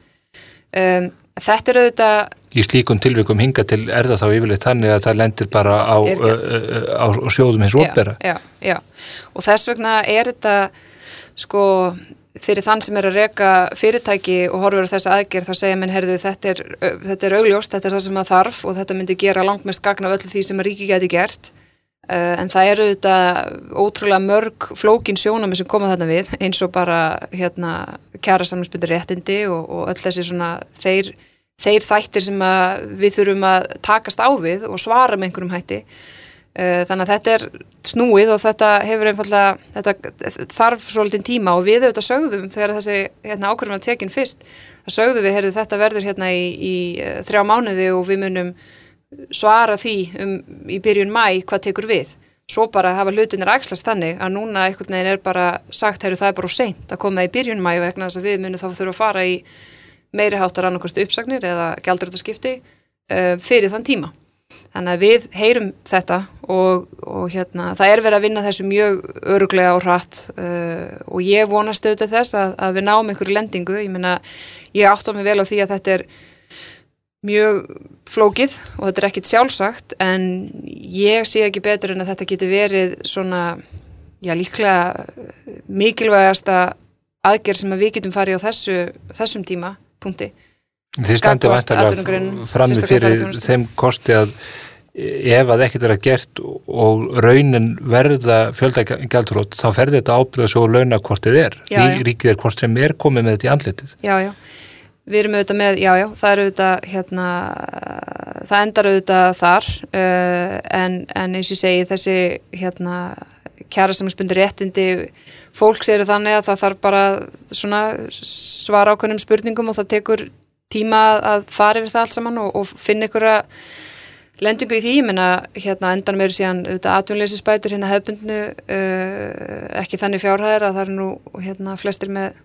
Um, þetta er auðvitað... Í slíkun tilvikum hinga til er það þá yfirleitt þannig að það lendir bara á, er, á, á sjóðum hins ópera. Já, já, og þess vegna er þetta sko fyrir þann sem er að reyka fyrirtæki og horfur á þessa aðgerð þá segja mér, herðu, þetta er, þetta er augljóst, þetta er það sem það þarf og þetta myndi gera langt mest gagna af öllu því sem að ríki geti gert. Eh, en það eru þetta ótrúlega mörg flókin sjónami sem koma þarna við eins og bara hérna kjara samlingsbyrður réttindi og, og öll þessi svona þeir, þeir þættir sem við þurfum að takast á við og svara með einhverjum hætti þannig að þetta er snúið og þetta hefur einfallega þetta þarf svolítið tíma og við auðvitað sögðum þegar þessi hérna, ákvörðum að tekin fyrst, það sögðum við heyrðu þetta verður hérna í, í eh, þrjá mánuði og við munum svara því um, í byrjun mæ hvað tekur við. Svo bara hafa hlutinir ægslast þannig að núna einhvern veginn er bara sagt heyrðu það er bara úr seint að koma í byrjun mæ vegna þess að við munum þá þurfa að fara í meiri háttar annarkvæmstu uppsagnir eða gældurættaskipti þannig að við heyrum þetta og, og hérna það er verið að vinna þessu mjög öruglega og hratt uh, og ég vonast auðvitað þess að, að við náum einhverju lendingu, ég menna ég átt á mig vel á því að þetta er mjög flókið og þetta er ekkit sjálfsagt en ég sé ekki betur en að þetta getur verið svona, já líklega mikilvægasta aðgerð sem að við getum farið á þessu, þessum tíma, punkti. Þið standið vantarlega frammi fyrir þeim kosti að ef að ekkert er að gert og raunin verða fjöldagjaldrótt þá ferði þetta ábyrða svo launa hvort þið er. Já, já. Ríkið er hvort sem er komið með þetta í andletið. Já, já við erum auðvitað með, já, já, það er auðvitað hérna, það endar auðvitað þar uh, en, en eins og ég segi þessi hérna kjæra samanspundi réttindi fólks eru þannig að það þarf bara svona svara ákveðnum spurningum og það tekur tíma að fara yfir það allt saman og, og finna ykkur að lendingu í því, ég menna hérna endan meður síðan auðvitað atvinnleysisbætur hérna hefbundnu uh, ekki þannig fjárhæðir að það eru nú hérna flestir með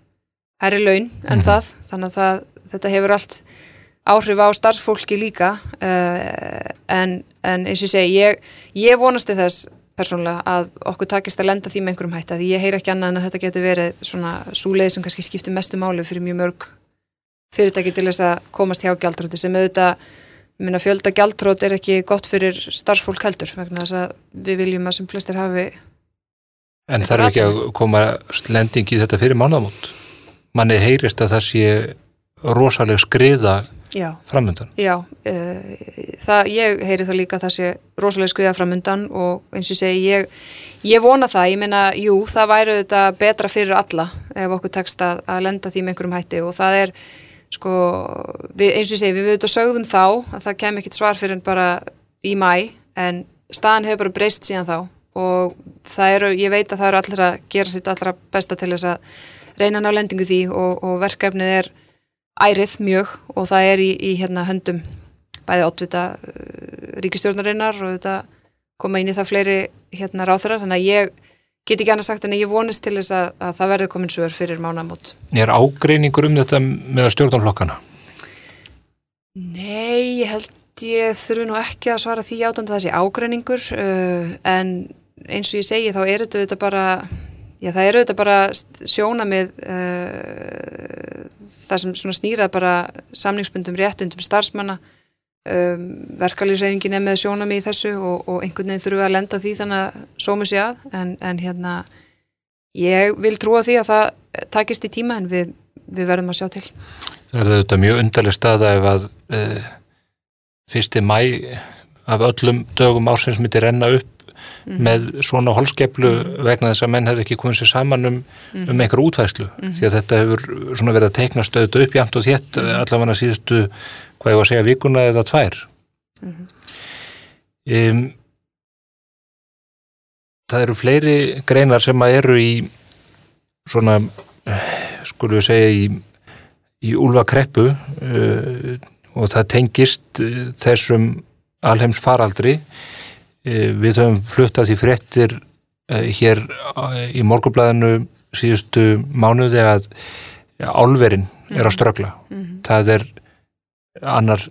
herri laun en mm það, þannig að það, þetta hefur allt áhrif á starfsfólki líka uh, en, en eins og ég segi, ég, vonasti þess persónulega að okkur takist að lenda því með einhverjum hætti, því ég heyr ekki annað en að þetta getur verið svona súleið sem kannski skiptir mestu málu fyrir mjög mörg fyrirtæki til þess að komast hjá gjaldróti sem auðvitað, minna fjölda gjaldrót er ekki gott fyrir starfsfólk heldur vegna þess að við viljum að sem flestir hafi En þarf ekki að koma lending í þetta fyrir mánamót? manni heyrist að það sé rosalega skriða já, framöndan. Já, uh, það, ég heyri það líka að það sé rosalega skriða framöndan og eins og segi ég, Ég vona það, ég meina, jú, það væri þetta betra fyrir alla ef okkur tekst að, að lenda því með einhverjum hætti og það er, sko, við, eins og ég segi, við veitum sögðum þá að það kem ekkit svar fyrir en bara í mæ, en staðan hefur bara breyst síðan þá. Og það eru, ég veit að það eru allir að gera sitt allra besta til þess að reyna ná lendingu því og, og verkefnið er ærið mjög og það er í, í hérna höndum bæði ótvita uh, ríkistjórnarinnar og þetta koma inn í það fleiri hérna ráþurar þannig að ég get ekki annað sagt en ég vonist til þess að, að það verður komin svör fyrir mánamót. Er ágreiningur um þetta með stjórnflokkana? Nei, ég held ég þurfi nú ekki að svara því átandi þessi ágreiningur uh, en eins og ég segi þá er þetta bara Já, það eru auðvitað bara sjóna með uh, það sem snýrað bara samningsbundum réttundum starfsmanna um, verkalýsreifingin er með sjóna með í þessu og, og einhvern veginn þurfum við að lenda því þannig að sóma sér að en, en hérna ég vil trúa því að það takist í tíma en við, við verðum að sjá til Það er auðvitað mjög undarleg staða ef að uh, fyrsti mæ af öllum dögum ársins myndi renna upp mm. með svona holskeplu mm. vegna þess að menn hefur ekki komið sér saman um, mm. um einhver útvæðslu því að þetta hefur svona verið að teikna stöðut upp jæmt og þétt allavega síðustu hvað ég var að segja vikuna eða tvær um, Það eru fleiri greinar sem að eru í svona skulum við segja í, í úlva kreppu uh, og það tengist uh, þessum alheims faraldri Eh, við höfum fluttað í frettir eh, hér eh, í morgublaðinu síðustu mánuði að álverin er að mhm. strögla. Mm -hmm. Það er annar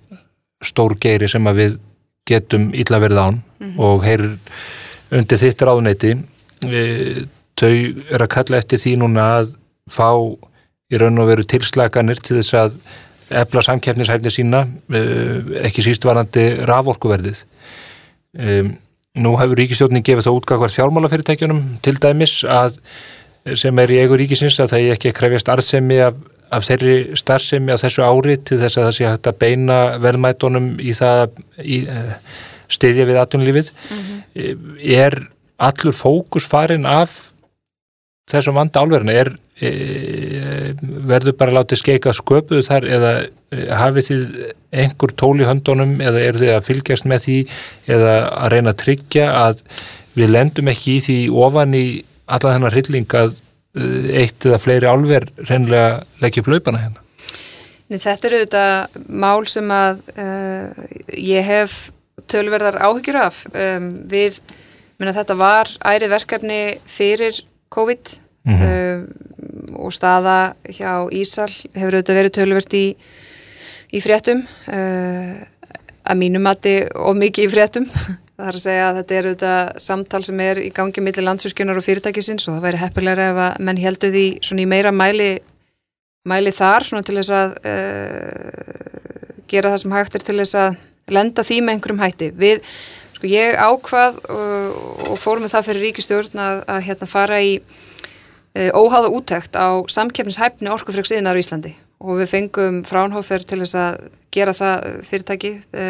stór geiri sem við getum illa verið án mm -hmm. og heyr undir þitt ráðneiti þau er að kalla eftir því núna að fá í raun og veru tilslaganir til þess að efla samkeppnishæfni sína ekki síst varandi raforkuverðið um, Nú hefur ríkistjónin gefið það útgagvar fjármálafyrirtækjunum til dæmis að sem er í eigu ríkisins að það er ekki að krefjast arðsemi af, af þeirri starfsemi á þessu ári til þess að það sé hægt að beina verðmætonum í það í, uh, stiðja við atunlífið. Mm -hmm. Er allur fókus farin af þessum vanda álverðinu? Er e, verður bara látið skeika sköpuðu þar eða hafið þið einhver tól í höndunum eða eru þið að fylgjast með því eða að reyna að tryggja að við lendum ekki í því ofan í alla þennar hrylling að eitt eða fleiri álver reynlega leggja upp laupana hérna? Þetta eru auðvitað mál sem að uh, ég hef tölverðar áhyggjur af um, við, minna þetta var æri verkefni fyrir COVID mm -hmm. um, og staða hjá Ísal hefur auðvitað verið tölvert í, í fréttum uh, að mínum mati og mikið í fréttum það er að segja að þetta er auðvitað samtal sem er í gangi millir landsvirkjunar og fyrirtækisins og það væri heppilega ef að menn heldu því svona í meira mæli mæli þar svona til þess að uh, gera það sem hægt er til þess að lenda því með einhverjum hætti. Við Sko ég ákvað og, og fór með það fyrir ríkistjórn að, að hérna fara í e, óháða útækt á samkeppnishæfni orkufröksiðinar í Íslandi. Og við fengum fránhófer til þess að gera það fyrirtæki e,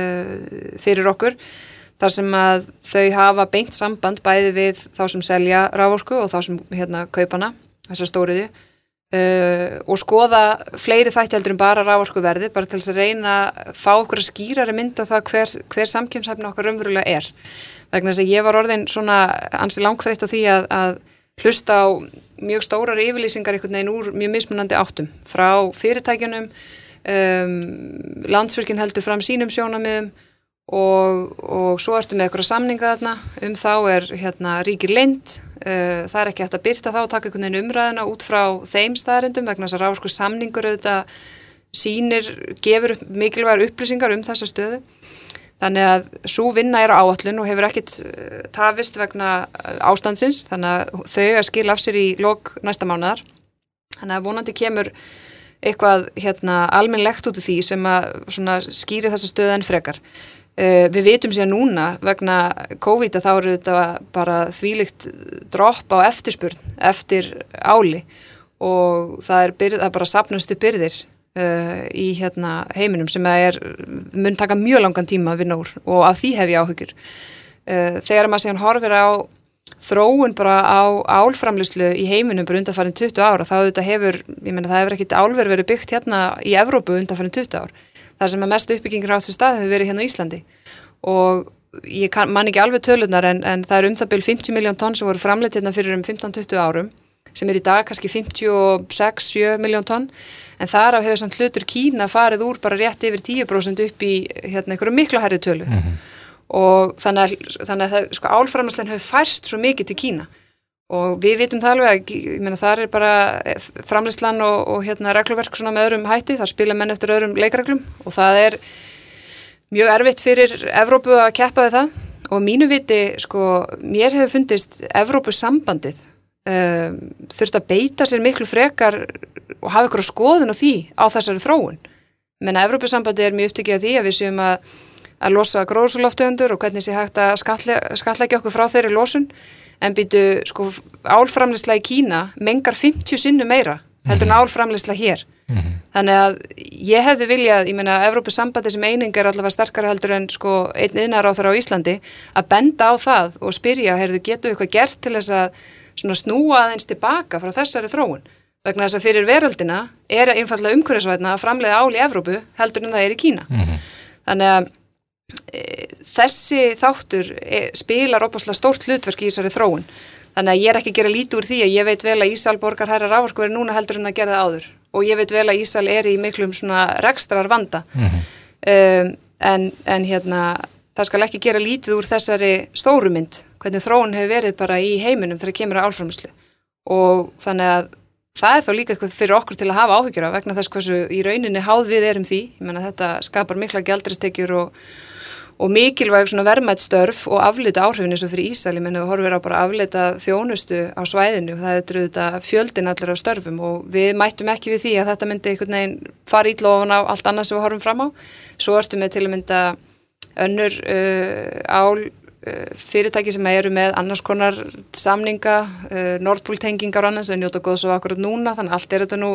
fyrir okkur þar sem að þau hafa beint samband bæði við þá sem selja rávorku og þá sem hérna kaupana, þessar stóriði Uh, og skoða fleiri þætti heldur en bara rávorku verði, bara til þess að reyna að fá okkur að skýrari mynda það hver, hver samkjömshæfni okkar umverulega er. Vegna þess að ég var orðin svona ansi langþreytt á því að, að hlusta á mjög stórar yfirlýsingar einhvern veginn úr mjög mismunandi áttum frá fyrirtækjunum um, landsverkin heldur fram sínum sjónamiðum og, og svo ertu með eitthvað samninga þarna. Um þá er hérna ríkir lind uh, það er ekki hægt að byrta þá og taka einhvern veginn umræðina út frá þeim staðarindum vegna þess að ráðsku samningur auðvitað sínir, gefur upp, mikilvægur upplýsingar um þessa stöðu. Þannig að svo vinna er á áallun og hefur ekkit uh, tafist vegna uh, ástandsins. Þannig að þau er skil af sér í lok næsta mánadar þannig að vonandi kemur eitthvað hérna, almennlegt út af því sem að skýri þessa stöðu en frekar við vitum sér núna vegna COVID að þá eru þetta bara þvílikt dropp á eftirspurn eftir áli. Og það er, byrð, það er bara sapnustu byrðir uh, í hérna, heiminum sem er, mun taka mjög langan tíma að vinna úr og af því hef ég áhugir uh, þegar maður séðan horfir á þróun bara á álframlýslu í heiminum bara undanfærin 20 ára þá hefur, ég menna það hefur ekkit álver verið byggt hérna í Evrópu undanfærin 20 ár það sem er mest uppbyggingir á þessu stað hefur verið hérna á Íslandi. Og ég kann, man ekki alveg tölunar en, en það er um það byrj 50 miljón tonn sem voru framleitt hérna fyrir um 15-20 árum sem er í dag kannski 56-7 miljón tonn. En þar af hefur samt hlutur Kína farið úr bara rétt yfir 10% upp í hérna einhverju miklu herri tölu. Mm -hmm. og þannig að, þannig að það, sko, álframlæslen hefur færst svo mikið til Kína og við vitum það alveg að meina, það er bara framlæslan og, og hérna regluverk svona með öðrum hætti, það spila menn eftir öðrum leikreglum og það er mjög erfitt fyrir Evrópu að keppa við það. Og mínu viti, sko, mér hefur fundist Evrópu sambandið um, þurft að beita sér miklu frekar og hafa ykkur skoðun á því á þessari þróun. Menna, Evrópusambandi er mjög upptikið að því að við séum að, að losa gróðsóloftöfundur og hvernig sé hægt að skallegja okkur frá þeirri losun en býtu, sko, álframleysla í Kína mengar 50 sinnu meira heldur en mhm. álframleysla hér. Mm -hmm. Þannig að ég hefði viljað, ég menna, Evrópusambandi sem eining er allavega sterkara heldur en sko einn yðnar á þar á Íslandi að benda á það og spyrja, heyrðu, getur við eitthvað gert til þess að snúa aðeins tilbaka frá þessari þróun vegna þess að fyrir veröldina er einfallega umhverfisvætna að framleiða ál í Evrópu heldur en það er í Kína mm -hmm. þannig að þessi þáttur e, spilar opaslega stórt hlutverk í þessari þróun. Þannig að ég er ekki að gera lítið úr því að ég veit vel að Ísal borgar hæra rávorku er núna heldur en það gerði áður. Og ég veit vel að Ísal er í miklum svona rekstrar vanda mm -hmm. um, en, en hérna það skal ekki gera lítið úr þessari stórumynd, hvernig þróun hefur verið bara í heiminum þegar kemur að álframislu og þannig að það er þá líka eitthvað fyrir okkur til að hafa áhyggjur af vegna þess hversu í rauninni háð við erum því, ég menna þetta skapar mikla gældristekjur og, og mikilvæg svona verðmættstörf og aflita áhrifin eins og fyrir Ísæli, menna við horfum vera bara að aflita þjónustu á svæðinu og það er dröðuð fjöldin allir af störfum og við mættum ekki við því að þetta myndi einhvern veginn fara ítlofan á allt annað sem við horfum fram á, svo ertum við til að mynda önnur uh, ál uh, fyrirtæki sem eru með annars konar samninga, uh, Nordpól-tengingar og annars, þau njóta góðs og akkurat núna þannig allt er þetta nú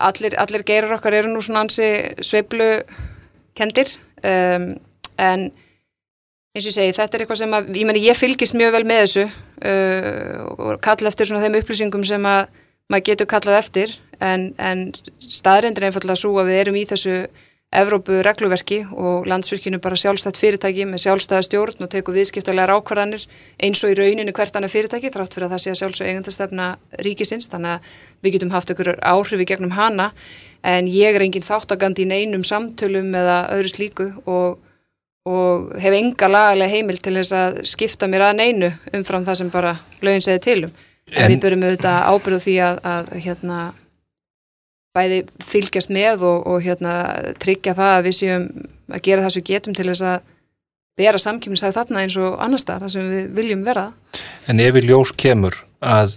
allir, allir geirar okkar eru nú svona ansi sveiblu kendir um, en eins og ég segi, þetta er eitthvað sem að, ég menn ég fylgist mjög vel með þessu uh, og kalla eftir svona þeim upplýsingum sem að maður getur kallað eftir. En, en staðrindir er einfallega svo að við erum í þessu Evrópu regluverki og landsvirkinu bara sjálfstætt fyrirtæki með sjálfstæða stjórn og teku viðskiptarlegar ákvarðanir eins og í rauninu hvert annað fyrirtæki þrátt fyrir að það sé að sjálfsög eigandastefna ríkisins. Þannig að við getum haft okkur áhrifi gegnum hana. En ég er engin þáttagandi í neinum samtölum eða öðru slíku og, og hef enga lagalega heimil til þess að skipta mér að neinu umfram það sem bara lögin segði tilum en, en við byrjum auðvitað ábyrðu því að, að hérna bæði fylgjast með og, og hérna, tryggja það að við séum að gera það sem við getum til þess að vera samkjöfnisæð þarna eins og annar stað þar sem við viljum vera. En ef við ljós kemur að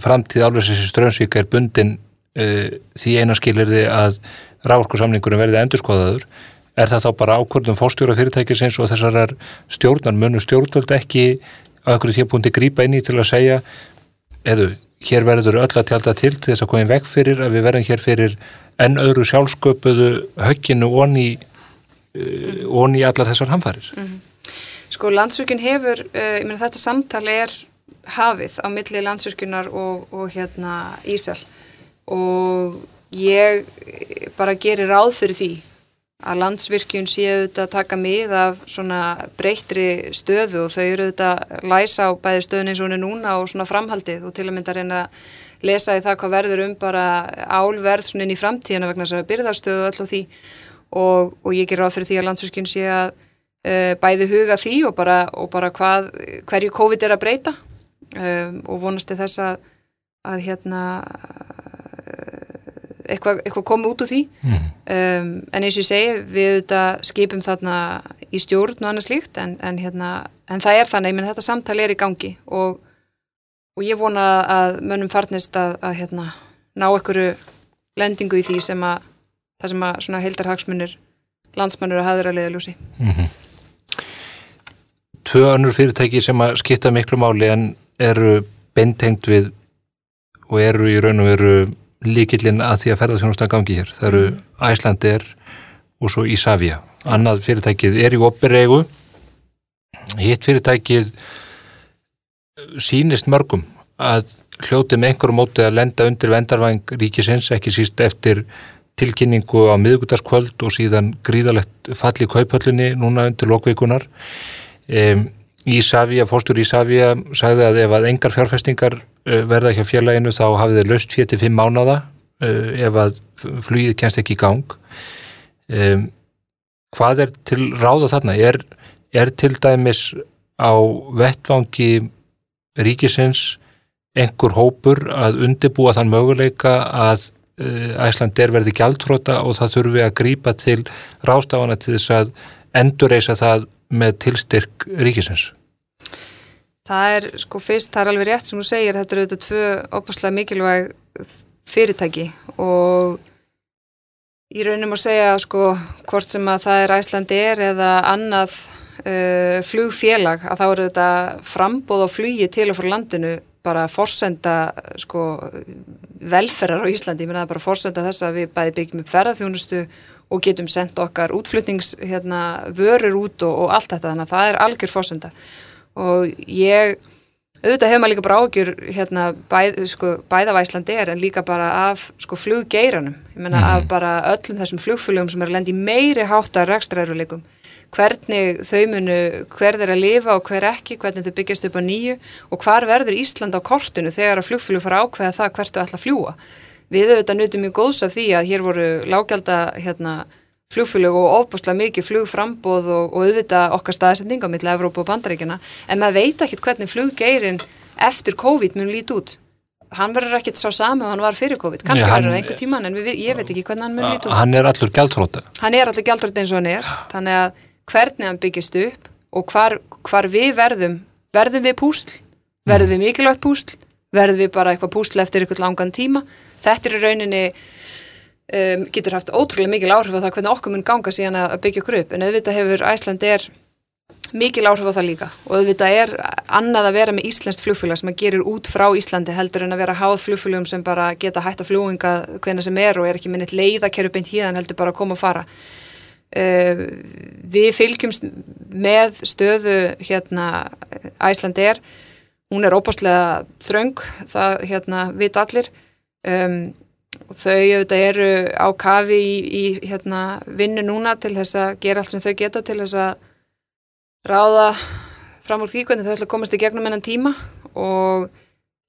framtíð alveg þessi strömsvíka er bundin uh, því eina skilir þið að ráðskursamningurum verði endurskoðaður er það þá bara ákvörðum fórstjóra fyrirtækis eins og þessar stjórnar? Munur stjórnvöld ekki að okkur því að búin til grípa inn í til að segja eða hér verður öll að tjálta til til þess að koma vekk fyrir að við verðum hér fyrir enn öðru sjálfsköpuðu högginu onni uh, onni allar þessar hamfærir mm -hmm. Sko landsvirkjun hefur uh, ég meina þetta samtali er hafið á milli landsvirkjunar og, og hérna Ísal og ég bara gerir ráð fyrir því að landsvirkjun séu auðvitað að taka mið af svona breyttri stöðu og þau eru auðvitað að læsa á bæði stöðun eins og hún er núna og svona framhaldið og til að mynda að reyna að lesa í það hvað verður um bara álverð svona inn í framtíðana vegna þess að byrðarstöðu og allt og því. Og, og ég ger ráð fyrir því að landsvirkjun sé að uh, bæði huga því og bara, og bara hvað, hverju COVID er að breyta. Um, og vonasti þess að, að hérna eitthvað, eitthvað komið út úr því mm. um, en eins og ég segi við þetta skipum þarna í stjórn og annað slíkt en, en, hérna, en það er þannig, menn þetta samtali er í gangi og, og ég vona að mönnum farnist að, að hérna, ná einhverju lendingu í því sem að það sem að svona heldarhagsmunir landsmannur að hafa að leiða ljósi mm -hmm. Tvö annur fyrirtæki sem að skipta miklu máli en eru bentengt við og eru í raun og veru líkillin að því að ferðarþjónustan gangi hér. Það eru Æslandir og svo Ísafja. Annað fyrirtækið er í opirregu. Hitt fyrirtækið sínist mörgum að hljóti með einhverju móti að lenda undir vendarvæng ríkisins, ekki síst eftir tilkynningu á miðugutaskvöld og síðan gríðalegt falli í kaupöllinni núna undir lokveikunar. Um, Ísafja, fórstur Ísafja sagði að ef að engar fjárfestingar uh, verða ekki á fjarlæginu þá hafið þeir löst 45 mánada ef að flugið kennst ekki í gang. Um, hvað er til ráða þarna? Er, er til dæmis á vettvangi ríkisins einhver hópur að undibúa þann möguleika að Æsland er verði gjaldtróta og það þurfi að grýpa til rástafana til þess að endurreisa það með tilstyrk ríkisins? Það er sko fyrst, það er alveg rétt sem þú segir, þetta eru auðvitað tvö opuslega mikilvæg fyrirtæki og í raunum að segja sko hvort sem að það er Æslandi er eða annað uh, flugfélag að þá eru þetta frambóð á flugi til og frá landinu bara forsenda sko velferðar á Íslandi, ég menna bara forsenda þess að við bæði byggjum upp ferðarþjónustu og getum sendt okkar útflutnings hérna, vörur út og, og allt þetta. Þannig að það er algjör fórsenda og ég auðvitað hefur maður líka bara ágjur hérna, bæð, sko, bæða af Æslandi er en líka bara af sko, fluggeiranum ég menna mm. af bara öllum þessum flugflugum sem eru að lendi meiri háttar rekstraðuruleikum hvernig þau munu hver þeir að lifa og hver ekki hvernig þau byggjast upp á nýju og hvar verður Ísland á kortinu þegar að flugflug fara ákveða það hvert þau ætla að fljúa við auðvitað nutum mjög góðs af því að hér voru lágjálta hérna, flugfélög og ofbúslega mikið flugframbóð og, og auðvitað okkar staðsending á milli Evrópa og Bandaríkina en maður veit ekki hvernig fluggeirinn eftir COVID mun lít út. Hann verður ekkert sá sami og hann var fyrir COVID. Kannski verður það einhver tíman en við, ég veit ekki hvernig hann mun lít út. Hann er allur gæltróta Hann er allur gæltróta eins og hann er. Þannig að hvernig hann byggist upp og hvar, hvar við verðum verðum við púsl, verðum við mikilvægt púsl? Verðum við bara eitthvað púsl eftir eitthvað langan tíma þetta er í rauninni um, getur haft ótrúlega mikil áhrif á það hvernig okkur mun ganga síðan að byggja okkur upp. En auðvitað hefur Æsland er mikil áhrif á það líka. Og auðvitað er annað að vera með Íslandst flugfélag sem að gerir út frá Íslandi heldur en að vera háð flugfélagum sem bara geta hægt að fljúinga hvena sem er og er ekki minnit leið að kerja beint híðan heldur bara að koma og fara. Uh, við fylgjumst með stöðu hérna Æsland er hún er óbúslega þröng það hérna vit allir um, þau auðvitað eru á kafi í, í hérna, vinnu núna til þess að gera allt sem þau geta til þess að ráða fram úr því hvernig þau ætla að komast í gegnum enn tíma. Og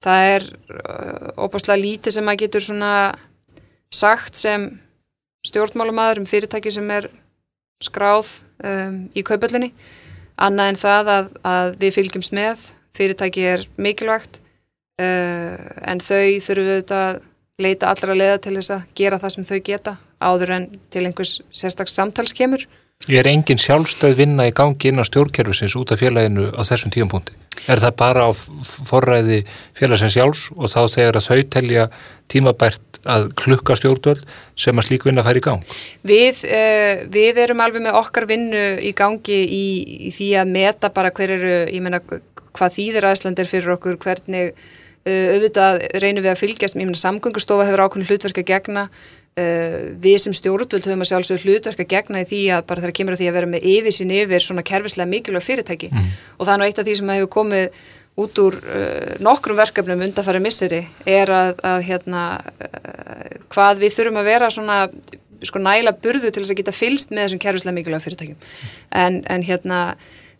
það er óbáslega uh, lítið sem að getur svona sagt sem stjórnmálumæður um fyrirtæki sem er skráð um, í kaupallinni annað en það að, að við fylgjumst með. Fyrirtæki er mikilvægt en þau þurfum auðvitað að leita allra leða til þess að gera það sem þau geta áður en til einhvers sérstaks samtals kemur. Er engin sjálfstæð vinna í gangi inn á stjórnkerfisins út af félaginu á þessum tíumpunkti. Er það bara á forræði félagsins sjálfs og þá þegar að þau telja tímabært að klukka stjórnvöld sem að slík vinna fær í gang? Við, uh, við erum alveg með okkar vinnu í gangi í, í því að meta bara hver eru, ég menna hvað þýðir aðslandir fyrir okkur, hvernig auðvitað reynum við að fylgjast, menna samgöngustofa hefur ákveðin hlutverk að gegna. Uh, við sem stjórnvöld höfum að sjálfsögur hlutverk að gegna í því að bara þegar kemur að því að vera með yfir sín yfir svona kerfislega mikilvæg fyrirtæki. Mm. og það er nú eitt af því sem hefur komið út úr uh, nokkrum verkefnum undanfæri misseri er að, að hérna, hvað við þurfum að vera svona sko næla burðu til þess að geta fylst með þessum kerfislega mikilvæg fyrirtækjum. En, en hérna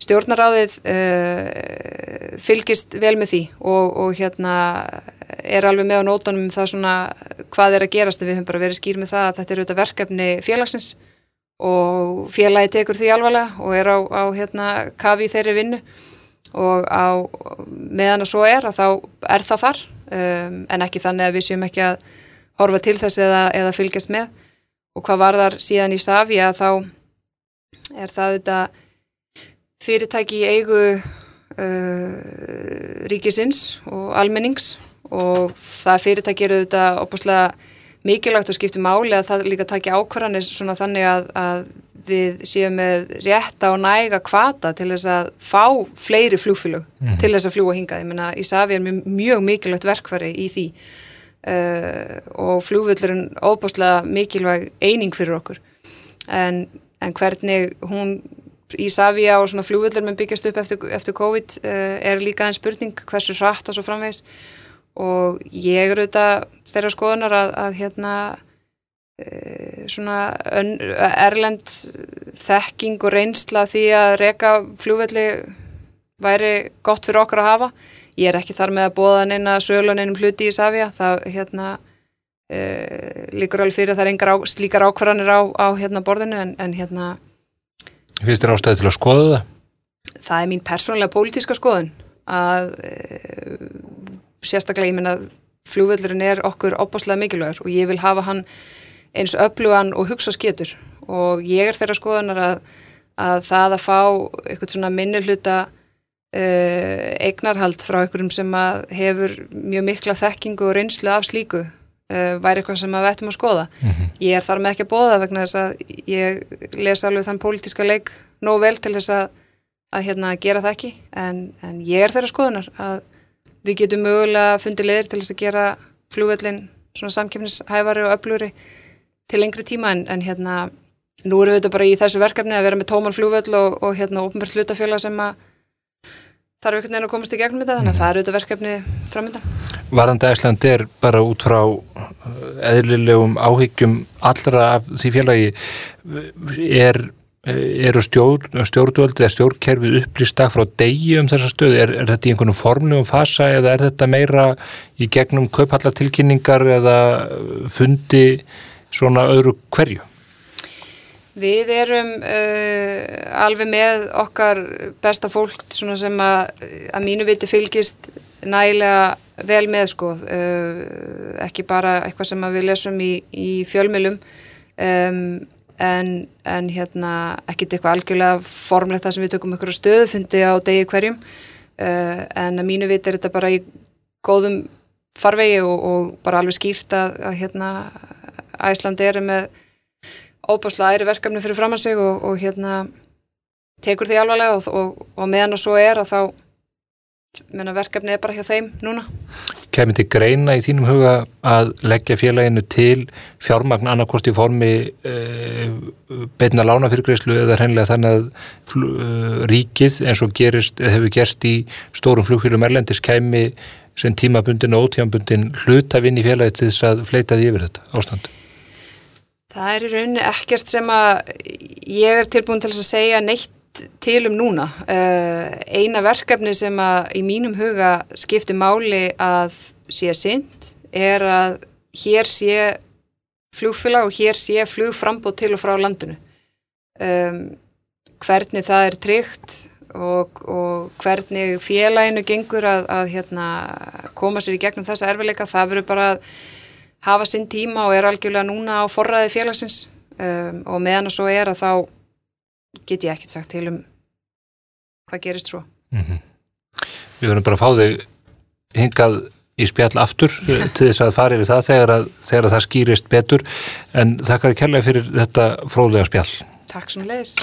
stjórnaráðið uh, fylgist vel með því og, og hérna er alveg með á nótunum það svona hvað er að gerast. Við höfum bara verið skýr með það að þetta er auðvitað verkefni félagsins og félagi tekur því alvarlega og er á, á hérna kafi þeirri vinnu og á meðan að svo er að þá er það þar um, en ekki þannig að við séum ekki að horfa til þess eða, eða fylgjast með. Og hvað var þar síðan í Savi að þá er það auðvitað fyrirtæki í eigu uh, ríkisins og almennings og það fyrirtæki eru auðvitað opuslega mikilvægt og skiptir máli að það líka takja ákvarðanir svona þannig að, að við séum með rétta og næga kvata til þess að fá fleiri flugfélög mm. til þess að fljúa hingað. Ég menna Ísafi er mjög mikilvægt verkfæri í því uh, og flugvöldurinn óbúslega mikilvæg eining fyrir okkur en, en hvernig hún Ísafja og svona flugvöldur með byggjast upp eftir, eftir COVID uh, er líka en spurning hversu hratt og svo framvegs og ég eru þetta þeirra skoðunar að, að hérna uh, svona erlend þekking og reynsla því að reka flugvöldi væri gott fyrir okkur að hafa. Ég er ekki þar með að bóða neina sölu og neinum hluti í Ísafja það hérna uh, líkur alveg fyrir að það er engar á, slíkar ákvarðanir á, á hérna borðinu en, en hérna Finnst þér ástæði til að skoða það? það er mín persónulega pólitíska skoðun að e, sérstaklega ég minna flugvöldurinn er okkur opáslega mikilvægur og ég vil hafa hann eins öflugan og hugsa sketur og ég er þeirra skoðunar að, að það að fá eitthvað svona minni hluta e, eignarhald frá einhverjum sem hefur mjög mikla þekkingu og reynslu af slíku væri eitthvað sem við ættum að skoða. Mm -hmm. Ég er þar með ekki að bóða vegna þess að ég les alveg þann pólitíska leik nóg vel til þess að, að hérna, gera það ekki en, en ég er þeirra skoðunar að við getum mögulega fundið leðir til þess að gera flúvellin svona samkjöfnishæfari og öfluri til lengri tíma en, en hérna nú erum við þetta bara í þessu verkefni að vera með tóman flúvell og, og hérna ofnbært hlutafjöla sem að þarf einhvern veginn að komast í gegnum þetta þannig að það eru þetta verkefni framöndan. Varðandi Æsland er bara út frá uh, eðlilegum áhyggjum allra af því félagi er, eru stjórn, stjórnvöldi eða stjórnkerfið upplýsta frá degi um þessa stöðu, er, er þetta í einhvern formlegum fasa eða er þetta meira í gegnum kaupallatilkynningar eða fundi svona öðru hverju? Við erum uh, alveg með okkar besta fólk sem að, að mínu viti fylgist nægilega vel með sko, uh, ekki bara eitthvað sem við lesum í, í fjölmjölum um, en, en hérna ekkit eitthvað algjörlega formlegt það sem við tökum ykkur á stöðufundi á degi hverjum. Uh, en að mínu viti er þetta bara í góðum farvegi og, og bara alveg skýrt að, að hérna Æslandi eru með óbáslega æri verkefni fyrir fram að sig og, og hérna tekur því alvarlega og, og, og meðan og svo er að þá menna, verkefni er bara hjá þeim núna. Kemur til greina í þínum huga að leggja félaginu til fjármagn annarkort í formi e, beina lánafyrgreyslu eða hreinlega þannig að fl, e, ríkið eins og gerist, hefur gerst í stórum flugfélum erlendis kemi sem tímabundin og ótímabundin hlutafinn í félagi til þess að fleita því yfir þetta ástandu Það er í rauninni ekkert sem að ég er tilbúin til að segja neitt til um núna. Uh, eina verkefni sem að í mínum huga skiptir máli að sé synd er að hér sé flugfélag og hér sé flugframbót til og frá landinu. Um, hvernig það er tryggt og, og hvernig félaginu gengur að, að hérna, koma sér í gegnum þessa erfileika, það verður bara að hafa sinn tíma og er algjörlega núna á forræði félagsins um, og meðan og svo er að þá get ég ekkert sagt til um hvað gerist svo. Mm -hmm. Við verðum bara að fá þig hingað í spjall aftur til þess að fara yfir það þegar, að, þegar að það skýrist betur en þakka þið kærlega fyrir þetta fróðlega spjall. Takk sem leiðis.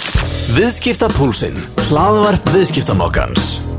Viðskipta púlsinn, hlaðvarp viðskiptamokkans.